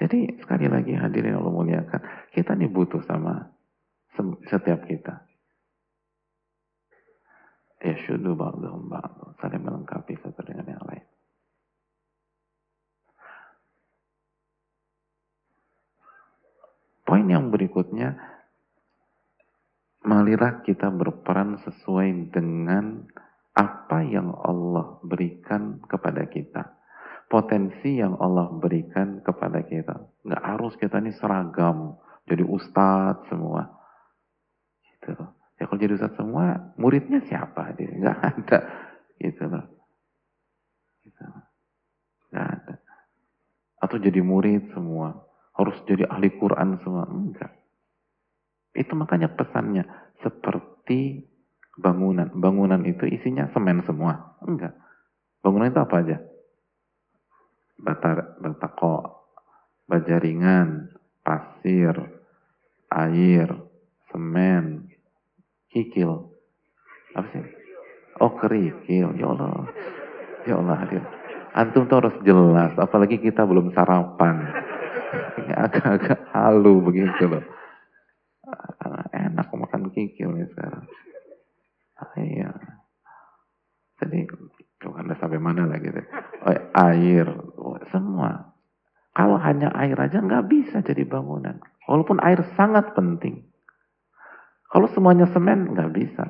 Jadi sekali lagi hadirin Allah muliakan. Kita nih butuh sama setiap kita. Ya syudu ba'dhum ba'dhum. Saling melengkapi satu dengan yang lain. Poin yang berikutnya, marilah kita berperan sesuai dengan apa yang Allah berikan kepada kita. Potensi yang Allah berikan kepada kita. Nggak harus kita ini seragam, jadi ustadz semua. Gitu. Ya kalau jadi ustadz semua, muridnya siapa? Dia nggak ada. Gitu loh. Gitu Nggak ada. Atau jadi murid semua harus jadi ahli Quran semua. Enggak. Itu makanya pesannya seperti bangunan. Bangunan itu isinya semen semua. Enggak. Bangunan itu apa aja? Bata, batako, bajaringan, pasir, air, semen, kikil. Apa sih? Oh kerikil, ya Allah. Ya Allah hadir. Antum tuh harus jelas, apalagi kita belum sarapan. Ini agak-agak halu begitu loh. Enak makan kikil nih sekarang. Ah, iya. Jadi, anda sampai mana lagi? Gitu. Oh, air, oh, semua. Kalau hanya air aja nggak bisa jadi bangunan. Walaupun air sangat penting. Kalau semuanya semen nggak bisa.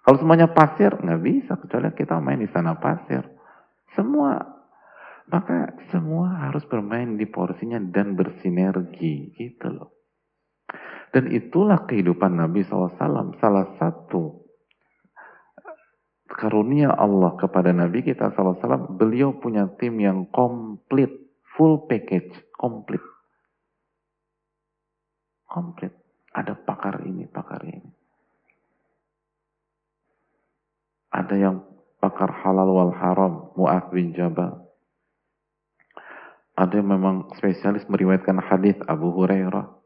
Kalau semuanya pasir nggak bisa kecuali kita main di sana pasir. Semua maka semua harus bermain di porsinya dan bersinergi gitu loh. Dan itulah kehidupan Nabi SAW. Salah satu karunia Allah kepada Nabi kita SAW, beliau punya tim yang komplit, full package, komplit. Komplit. Ada pakar ini, pakar ini. Ada yang pakar halal wal haram, Mu'ad bin Jabal. Ada yang memang spesialis meriwayatkan hadis Abu Hurairah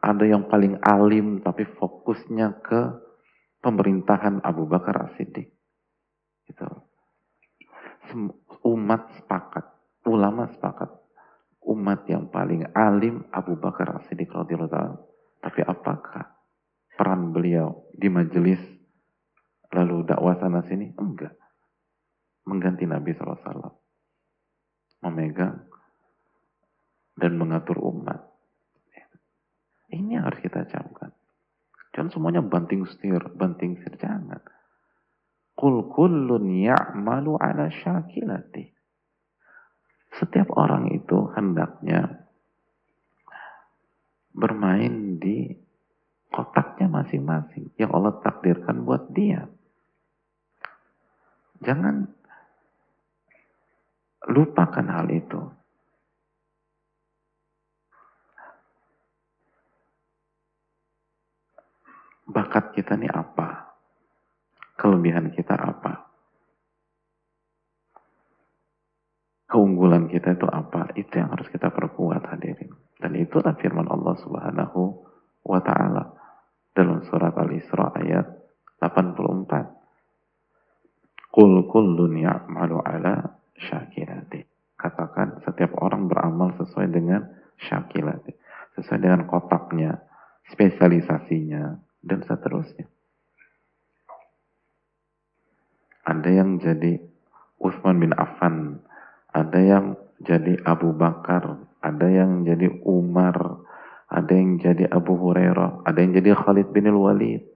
ada yang paling alim tapi fokusnya ke pemerintahan Abu Bakar As-Siddiq. Gitu. Umat sepakat, ulama sepakat. Umat yang paling alim Abu Bakar As-Siddiq radhiyallahu Tapi apakah peran beliau di majelis lalu dakwah sana sini? Enggak. Mengganti Nabi SAW. Memegang dan mengatur umat ini yang harus kita camkan. Jangan semuanya banting setir, banting setir. Jangan. Kul kullun ya'malu ala syakilati. Setiap orang itu hendaknya bermain di kotaknya masing-masing yang Allah takdirkan buat dia. Jangan lupakan hal itu. bakat kita ini apa? Kelebihan kita apa? Keunggulan kita itu apa? Itu yang harus kita perkuat hadirin. Dan itulah firman Allah Subhanahu wa taala dalam surat Al-Isra ayat 84. Qul kullun ya'malu ala syakilati. Katakan setiap orang beramal sesuai dengan syakilati. Sesuai dengan kotaknya, spesialisasinya, dan seterusnya. Ada yang jadi Utsman bin Affan, ada yang jadi Abu Bakar, ada yang jadi Umar, ada yang jadi Abu Hurairah, ada yang jadi Khalid bin Walid.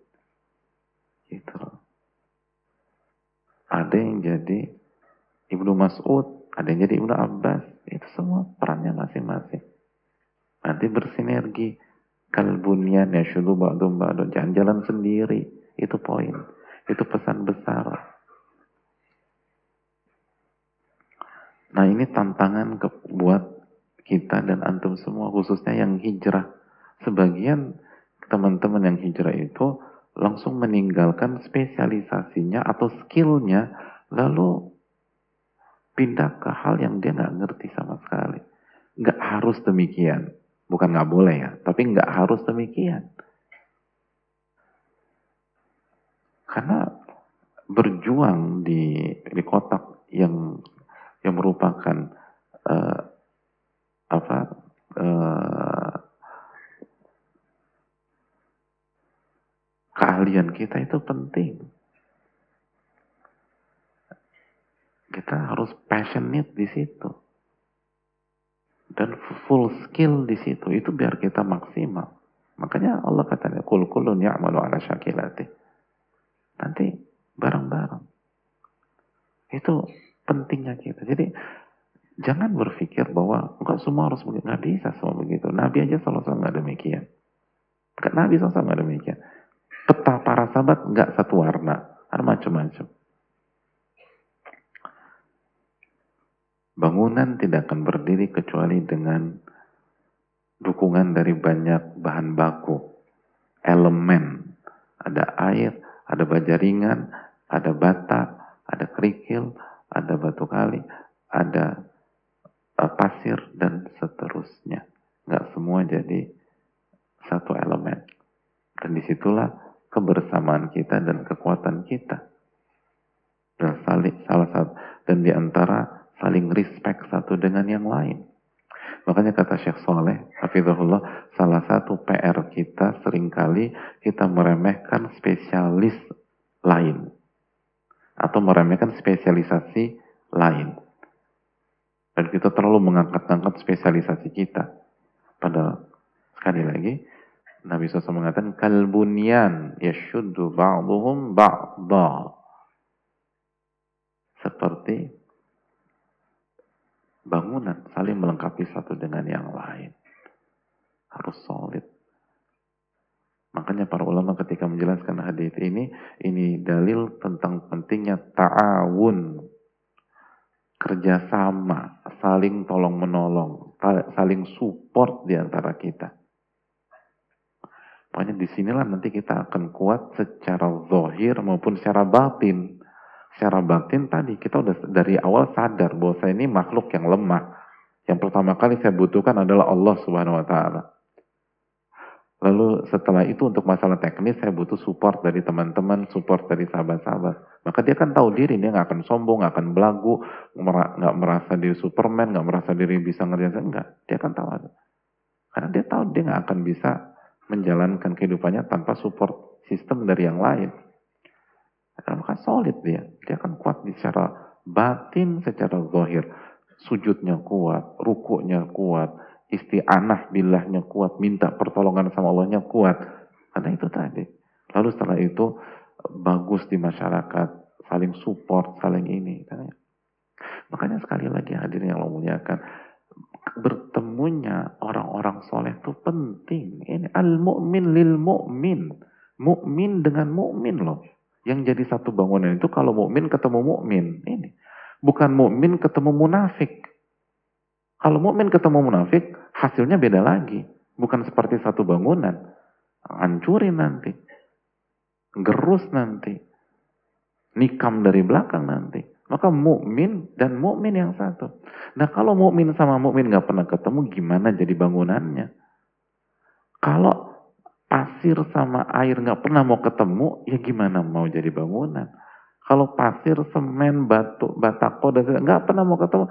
Gitu. Ada yang jadi Ibnu Mas'ud, ada yang jadi Ibnu Abbas. Itu semua perannya masing-masing. Nanti bersinergi kalbunyan ya syudu ba'dum ba'dum. Jangan jalan sendiri. Itu poin. Itu pesan besar. Nah ini tantangan ke, buat kita dan antum semua khususnya yang hijrah. Sebagian teman-teman yang hijrah itu langsung meninggalkan spesialisasinya atau skillnya lalu pindah ke hal yang dia nggak ngerti sama sekali. Nggak harus demikian. Bukan nggak boleh ya, tapi nggak harus demikian. Karena berjuang di di kotak yang yang merupakan uh, apa uh, keahlian kita itu penting. Kita harus passionate di situ dan full skill di situ itu biar kita maksimal. Makanya Allah katanya kul kulun ya'malu ala syakilati. Nanti bareng-bareng. Itu pentingnya kita. Jadi jangan berpikir bahwa enggak semua harus begitu. Nggak bisa semua begitu. Nabi aja selalu nggak demikian. Nabi SAW nggak demikian. Peta para sahabat nggak satu warna. Ada macam-macam. Bangunan tidak akan berdiri kecuali dengan dukungan dari banyak bahan baku, elemen. Ada air, ada baja ringan, ada bata, ada kerikil, ada batu kali, ada uh, pasir, dan seterusnya. Nggak semua semua jadi satu elemen. Dan di situlah kebersamaan kita dan kekuatan kita. Dan saling salah satu dan di antara saling respect satu dengan yang lain. Makanya kata Syekh Soleh, Hafizahullah, salah satu PR kita sering kali kita meremehkan spesialis lain. Atau meremehkan spesialisasi lain. Dan kita terlalu mengangkat-angkat spesialisasi kita. Padahal, sekali lagi, Nabi SAW mengatakan, Kalbunyan yashuddu ba'duhum ba'da. Seperti bangunan saling melengkapi satu dengan yang lain. Harus solid. Makanya para ulama ketika menjelaskan hadis ini, ini dalil tentang pentingnya ta'awun. Kerjasama, saling tolong menolong, saling support di antara kita. Pokoknya di sinilah nanti kita akan kuat secara zahir maupun secara batin secara batin tadi kita udah dari awal sadar bahwa saya ini makhluk yang lemah. Yang pertama kali saya butuhkan adalah Allah Subhanahu wa taala. Lalu setelah itu untuk masalah teknis saya butuh support dari teman-teman, support dari sahabat-sahabat. Maka dia kan tahu diri, dia nggak akan sombong, nggak akan belagu, nggak merasa diri Superman, nggak merasa diri bisa ngerjain enggak. Dia akan tahu ada. Karena dia tahu dia nggak akan bisa menjalankan kehidupannya tanpa support sistem dari yang lain. Maka solid dia. Dia akan kuat secara batin, secara zahir. Sujudnya kuat, rukuknya kuat, isti'anah bilahnya kuat, minta pertolongan sama Allahnya kuat. Karena itu tadi. Lalu setelah itu bagus di masyarakat, saling support, saling ini. Makanya sekali lagi hadirin yang Allah muliakan, bertemunya orang-orang soleh itu penting. Ini al-mu'min lil mu'min. Mu'min dengan mu'min loh. Yang jadi satu bangunan itu kalau mukmin ketemu mukmin. Ini bukan mukmin ketemu munafik. Kalau mukmin ketemu munafik, hasilnya beda lagi. Bukan seperti satu bangunan. Hancurin nanti. Gerus nanti. Nikam dari belakang nanti. Maka mukmin dan mukmin yang satu. Nah kalau mukmin sama mukmin nggak pernah ketemu, gimana jadi bangunannya? Kalau pasir sama air nggak pernah mau ketemu, ya gimana mau jadi bangunan? Kalau pasir, semen, batu, batako, dan nggak pernah mau ketemu,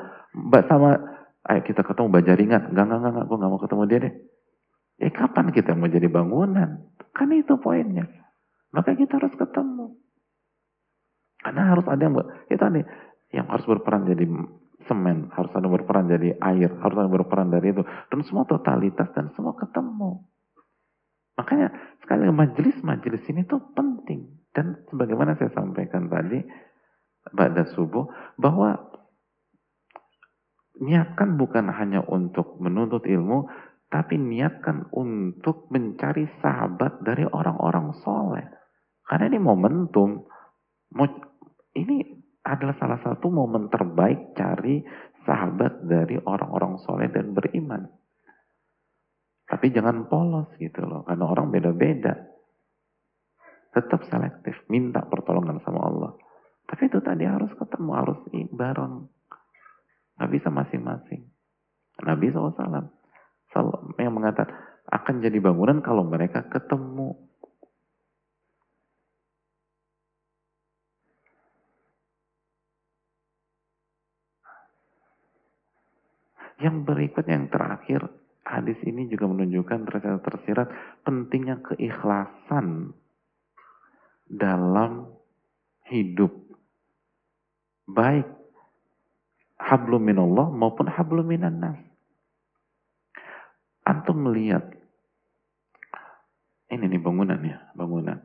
sama ayo kita ketemu bajaringan, nggak nggak nggak, gue nggak mau ketemu dia deh. Ya kapan kita mau jadi bangunan? Kan itu poinnya. Maka kita harus ketemu. Karena harus ada yang, kita nih, yang harus berperan jadi semen, harus ada berperan jadi air, harus ada berperan dari itu. Dan semua totalitas dan semua ketemu. Makanya sekali majelis-majelis ini tuh penting. Dan sebagaimana saya sampaikan tadi, pada subuh, bahwa niatkan bukan hanya untuk menuntut ilmu, tapi niatkan untuk mencari sahabat dari orang-orang soleh. Karena ini momentum. Ini adalah salah satu momen terbaik cari sahabat dari orang-orang soleh dan beriman. Tapi jangan polos gitu loh, karena orang beda-beda. Tetap selektif, minta pertolongan sama Allah. Tapi itu tadi harus ketemu, harus bareng. Gak bisa masing-masing. Nabi SAW yang mengatakan akan jadi bangunan kalau mereka ketemu. Yang berikut yang terakhir hadis ini juga menunjukkan tersirat pentingnya keikhlasan dalam hidup. Baik hablum minallah maupun hablum minan nas. Antum melihat ini nih bangunan ya, bangunan.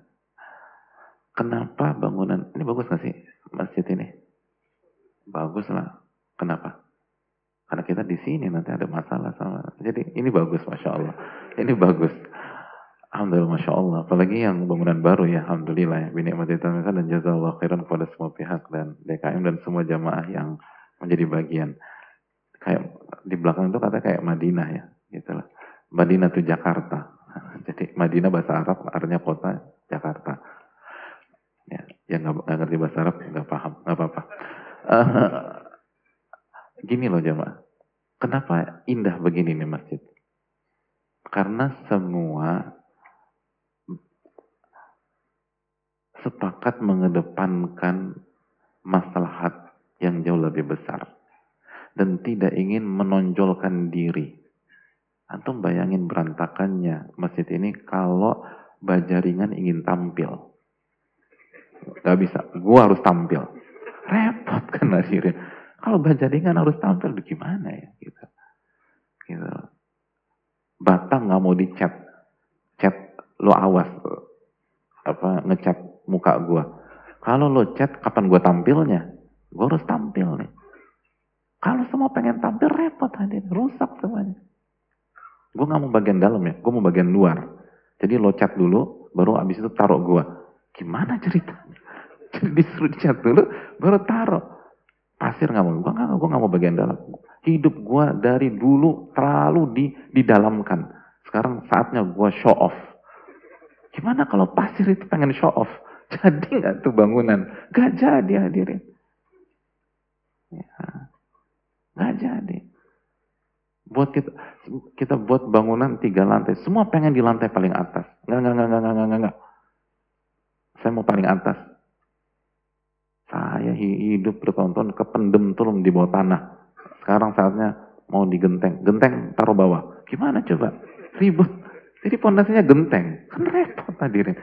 Kenapa bangunan ini bagus gak sih masjid ini? Bagus lah. Kenapa? Karena kita di sini nanti ada masalah sama. Jadi ini bagus, masya Allah. Ini bagus. Alhamdulillah, masya Allah. Apalagi yang bangunan baru ya, alhamdulillah ya. Bini dan jazakallah khairan kepada semua pihak dan DKM dan semua jamaah yang menjadi bagian. Kayak di belakang itu kata kayak Madinah ya, gitu lah. Madinah itu Jakarta. Jadi Madinah bahasa Arab artinya kota Jakarta. Ya, yang nggak ngerti bahasa Arab nggak paham, nggak apa-apa. Uh, Gini loh jemaah. Kenapa indah begini nih masjid? Karena semua sepakat mengedepankan maslahat yang jauh lebih besar dan tidak ingin menonjolkan diri. Antum bayangin berantakannya masjid ini kalau bajaringan ingin tampil. Gak bisa, gua harus tampil. Repot kan hadirin. Kalau bajaringan harus tampil, gimana ya? Gitu. gitu. Batang nggak mau dicat, cat lo awas apa ngecat muka gua. Kalau lo cat, kapan gua tampilnya? Gua harus tampil nih. Kalau semua pengen tampil repot hadirin, rusak semuanya. Gue nggak mau bagian dalam ya, gue mau bagian luar. Jadi lo cat dulu, baru abis itu taruh gue. Gimana ceritanya? Jadi disuruh cat dulu, baru taruh. Pasir nggak mau, gue gue nggak mau bagian dalam. Hidup gue dari dulu terlalu di didalamkan. Sekarang saatnya gue show off. Gimana kalau pasir itu pengen show off? Jadi nggak tuh bangunan? Gak jadi hadirin. Ya. Jadi. Buat kita, kita buat bangunan tiga lantai. Semua pengen di lantai paling atas. Enggak, enggak, enggak, enggak, enggak, enggak. Saya mau paling atas. Saya hidup bertonton kependem turun di bawah tanah. Sekarang saatnya mau digenteng. Genteng taruh bawah. Gimana coba? Ribut. Jadi pondasinya genteng. Kan repot hadirin.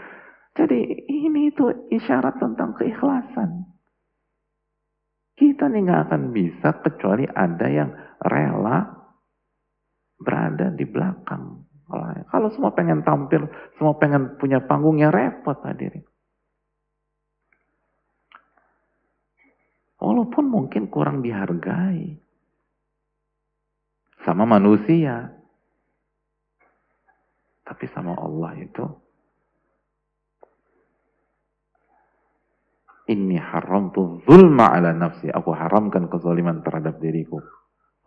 Jadi ini itu isyarat tentang keikhlasan. Kita nih nggak akan bisa kecuali ada yang rela berada di belakang. Kalau semua pengen tampil, semua pengen punya panggung yang repot hadirin. Walaupun mungkin kurang dihargai. Sama manusia. Tapi sama Allah itu. Ini haram tuh zulma ala nafsi. Aku haramkan kezaliman terhadap diriku.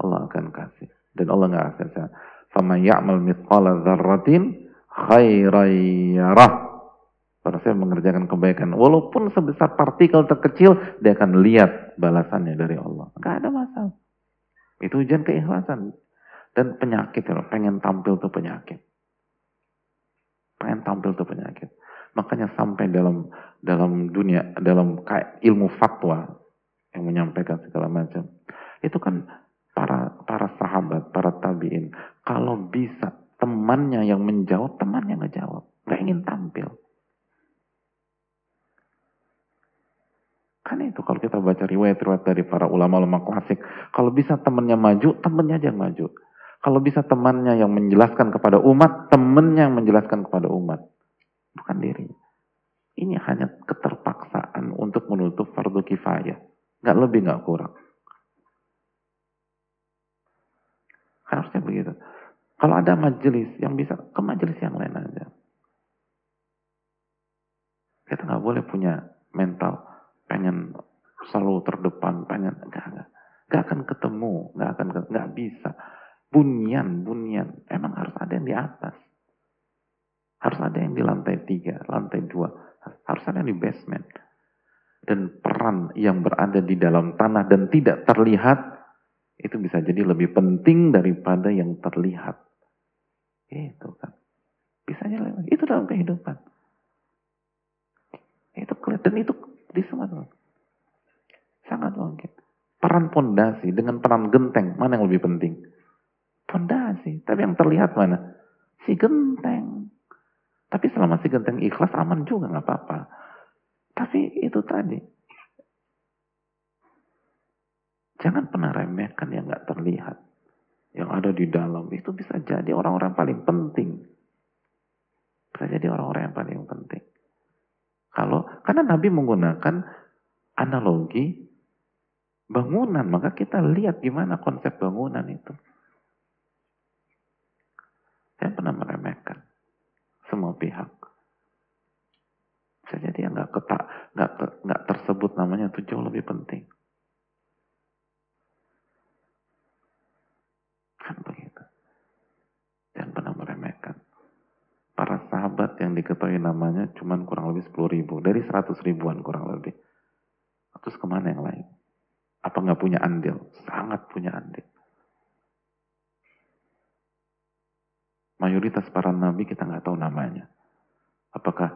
Allah akan kasih. Dan Allah nggak akan Fama ya'mal mithqala dzarratin khairan yarah. Para saya mengerjakan kebaikan. Walaupun sebesar partikel terkecil, dia akan lihat balasannya dari Allah. Nggak ada masalah. Itu ujian keikhlasan. Dan penyakit, ya, pengen tampil tuh penyakit. Pengen tampil tuh penyakit. Makanya sampai dalam dalam dunia, dalam ilmu fatwa yang menyampaikan segala macam. Itu kan para para sahabat, para tabiin, kalau bisa temannya yang menjawab, temannya nggak jawab, nggak ingin tampil. Kan itu kalau kita baca riwayat-riwayat dari para ulama-ulama klasik, kalau bisa temannya maju, temannya aja yang maju. Kalau bisa temannya yang menjelaskan kepada umat, temannya yang menjelaskan kepada umat. Bukan diri. Ini hanya keterpaksaan untuk menutup fardu kifayah. Nggak lebih, nggak kurang. Harusnya begitu. Kalau ada majelis yang bisa, ke majelis yang lain aja. Kita nggak boleh punya mental pengen selalu terdepan, pengen enggak, enggak. Enggak akan ketemu, enggak akan enggak bisa. Bunyian, bunyian. Emang harus ada yang di atas. Harus ada yang di lantai tiga, lantai dua. Harus ada di basement. Dan peran yang berada di dalam tanah dan tidak terlihat itu bisa jadi lebih penting daripada yang terlihat. Itu kan. Bisa jadi itu dalam kehidupan. Itu dan itu di semua sangat mungkin. Peran pondasi dengan peran genteng mana yang lebih penting? Pondasi, tapi yang terlihat mana? Si genteng. Tapi selama si genteng ikhlas aman juga nggak apa-apa. Tapi itu tadi Jangan pernah remehkan yang nggak terlihat. Yang ada di dalam. Itu bisa jadi orang-orang paling penting. Bisa jadi orang-orang yang paling penting. Kalau karena Nabi menggunakan analogi bangunan, maka kita lihat gimana konsep bangunan itu. Saya pernah meremehkan semua pihak. Bisa jadi nggak ketak, nggak nggak tersebut namanya itu jauh lebih penting. Kan begitu. Jangan pernah meremehkan. Para sahabat yang diketahui namanya cuma kurang lebih 10 ribu. Dari 100 ribuan kurang lebih. Terus ke mana yang lain? Apa nggak punya andil? Sangat punya andil. Mayoritas para nabi kita nggak tahu namanya. Apakah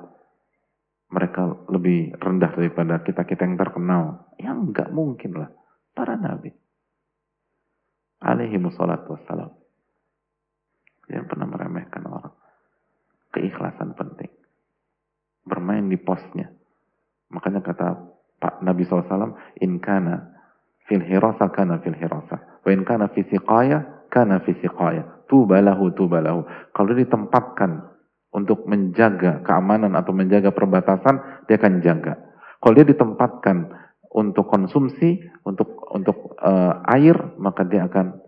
mereka lebih rendah daripada kita-kita yang terkenal? Ya nggak mungkin lah. Para nabi. Alaihi wassalatu wassalam. Yang pernah meremehkan orang. Keikhlasan penting. Bermain di posnya. Makanya kata Pak Nabi SAW, In kana fil hirasa kana fil hirasa. Wa in kana fi siqaya kana fi siqaya tubalahu tubalahu. Kalau ditempatkan untuk menjaga keamanan atau menjaga perbatasan, dia akan jaga. Kalau dia ditempatkan untuk konsumsi, untuk untuk uh, air, maka dia akan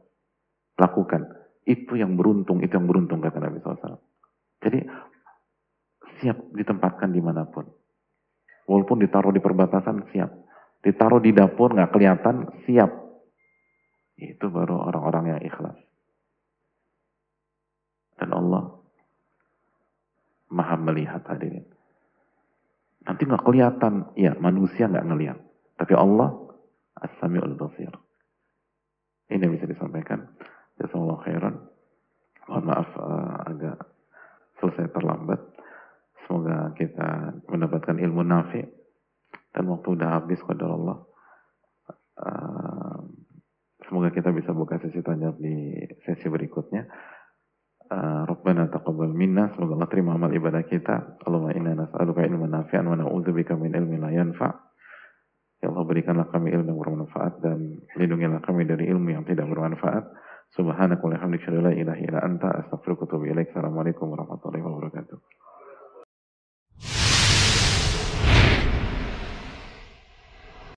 lakukan. Itu yang beruntung, itu yang beruntung kata Nabi SAW. Jadi siap ditempatkan di mana pun. Walaupun ditaruh di perbatasan, siap. Ditaruh di dapur, nggak kelihatan, siap. Itu baru orang-orang yang ikhlas. Dan Allah maha melihat hadirin. Nanti nggak kelihatan, ya manusia nggak ngelihat. Tapi Allah as-sami'ul basir. Ini bisa disampaikan. Jazakallah khairan. Mohon maaf uh, agak selesai terlambat. Semoga kita mendapatkan ilmu nafi. Dan waktu udah habis kepada Allah. Uh, semoga kita bisa buka sesi tanya di sesi berikutnya. Uh, Rabbana taqabbal minna. Semoga Allah terima amal ibadah kita. Allahumma inna nas'aluka ilman nafi'an wa na'udzubika min ilmin la yanfa' Ya Allah berikanlah kami ilmu yang bermanfaat dan lindungilah kami dari ilmu yang tidak bermanfaat. Subhanaka wa bihamdika la ilaha illa anta astaghfiruka wa Assalamualaikum warahmatullahi wabarakatuh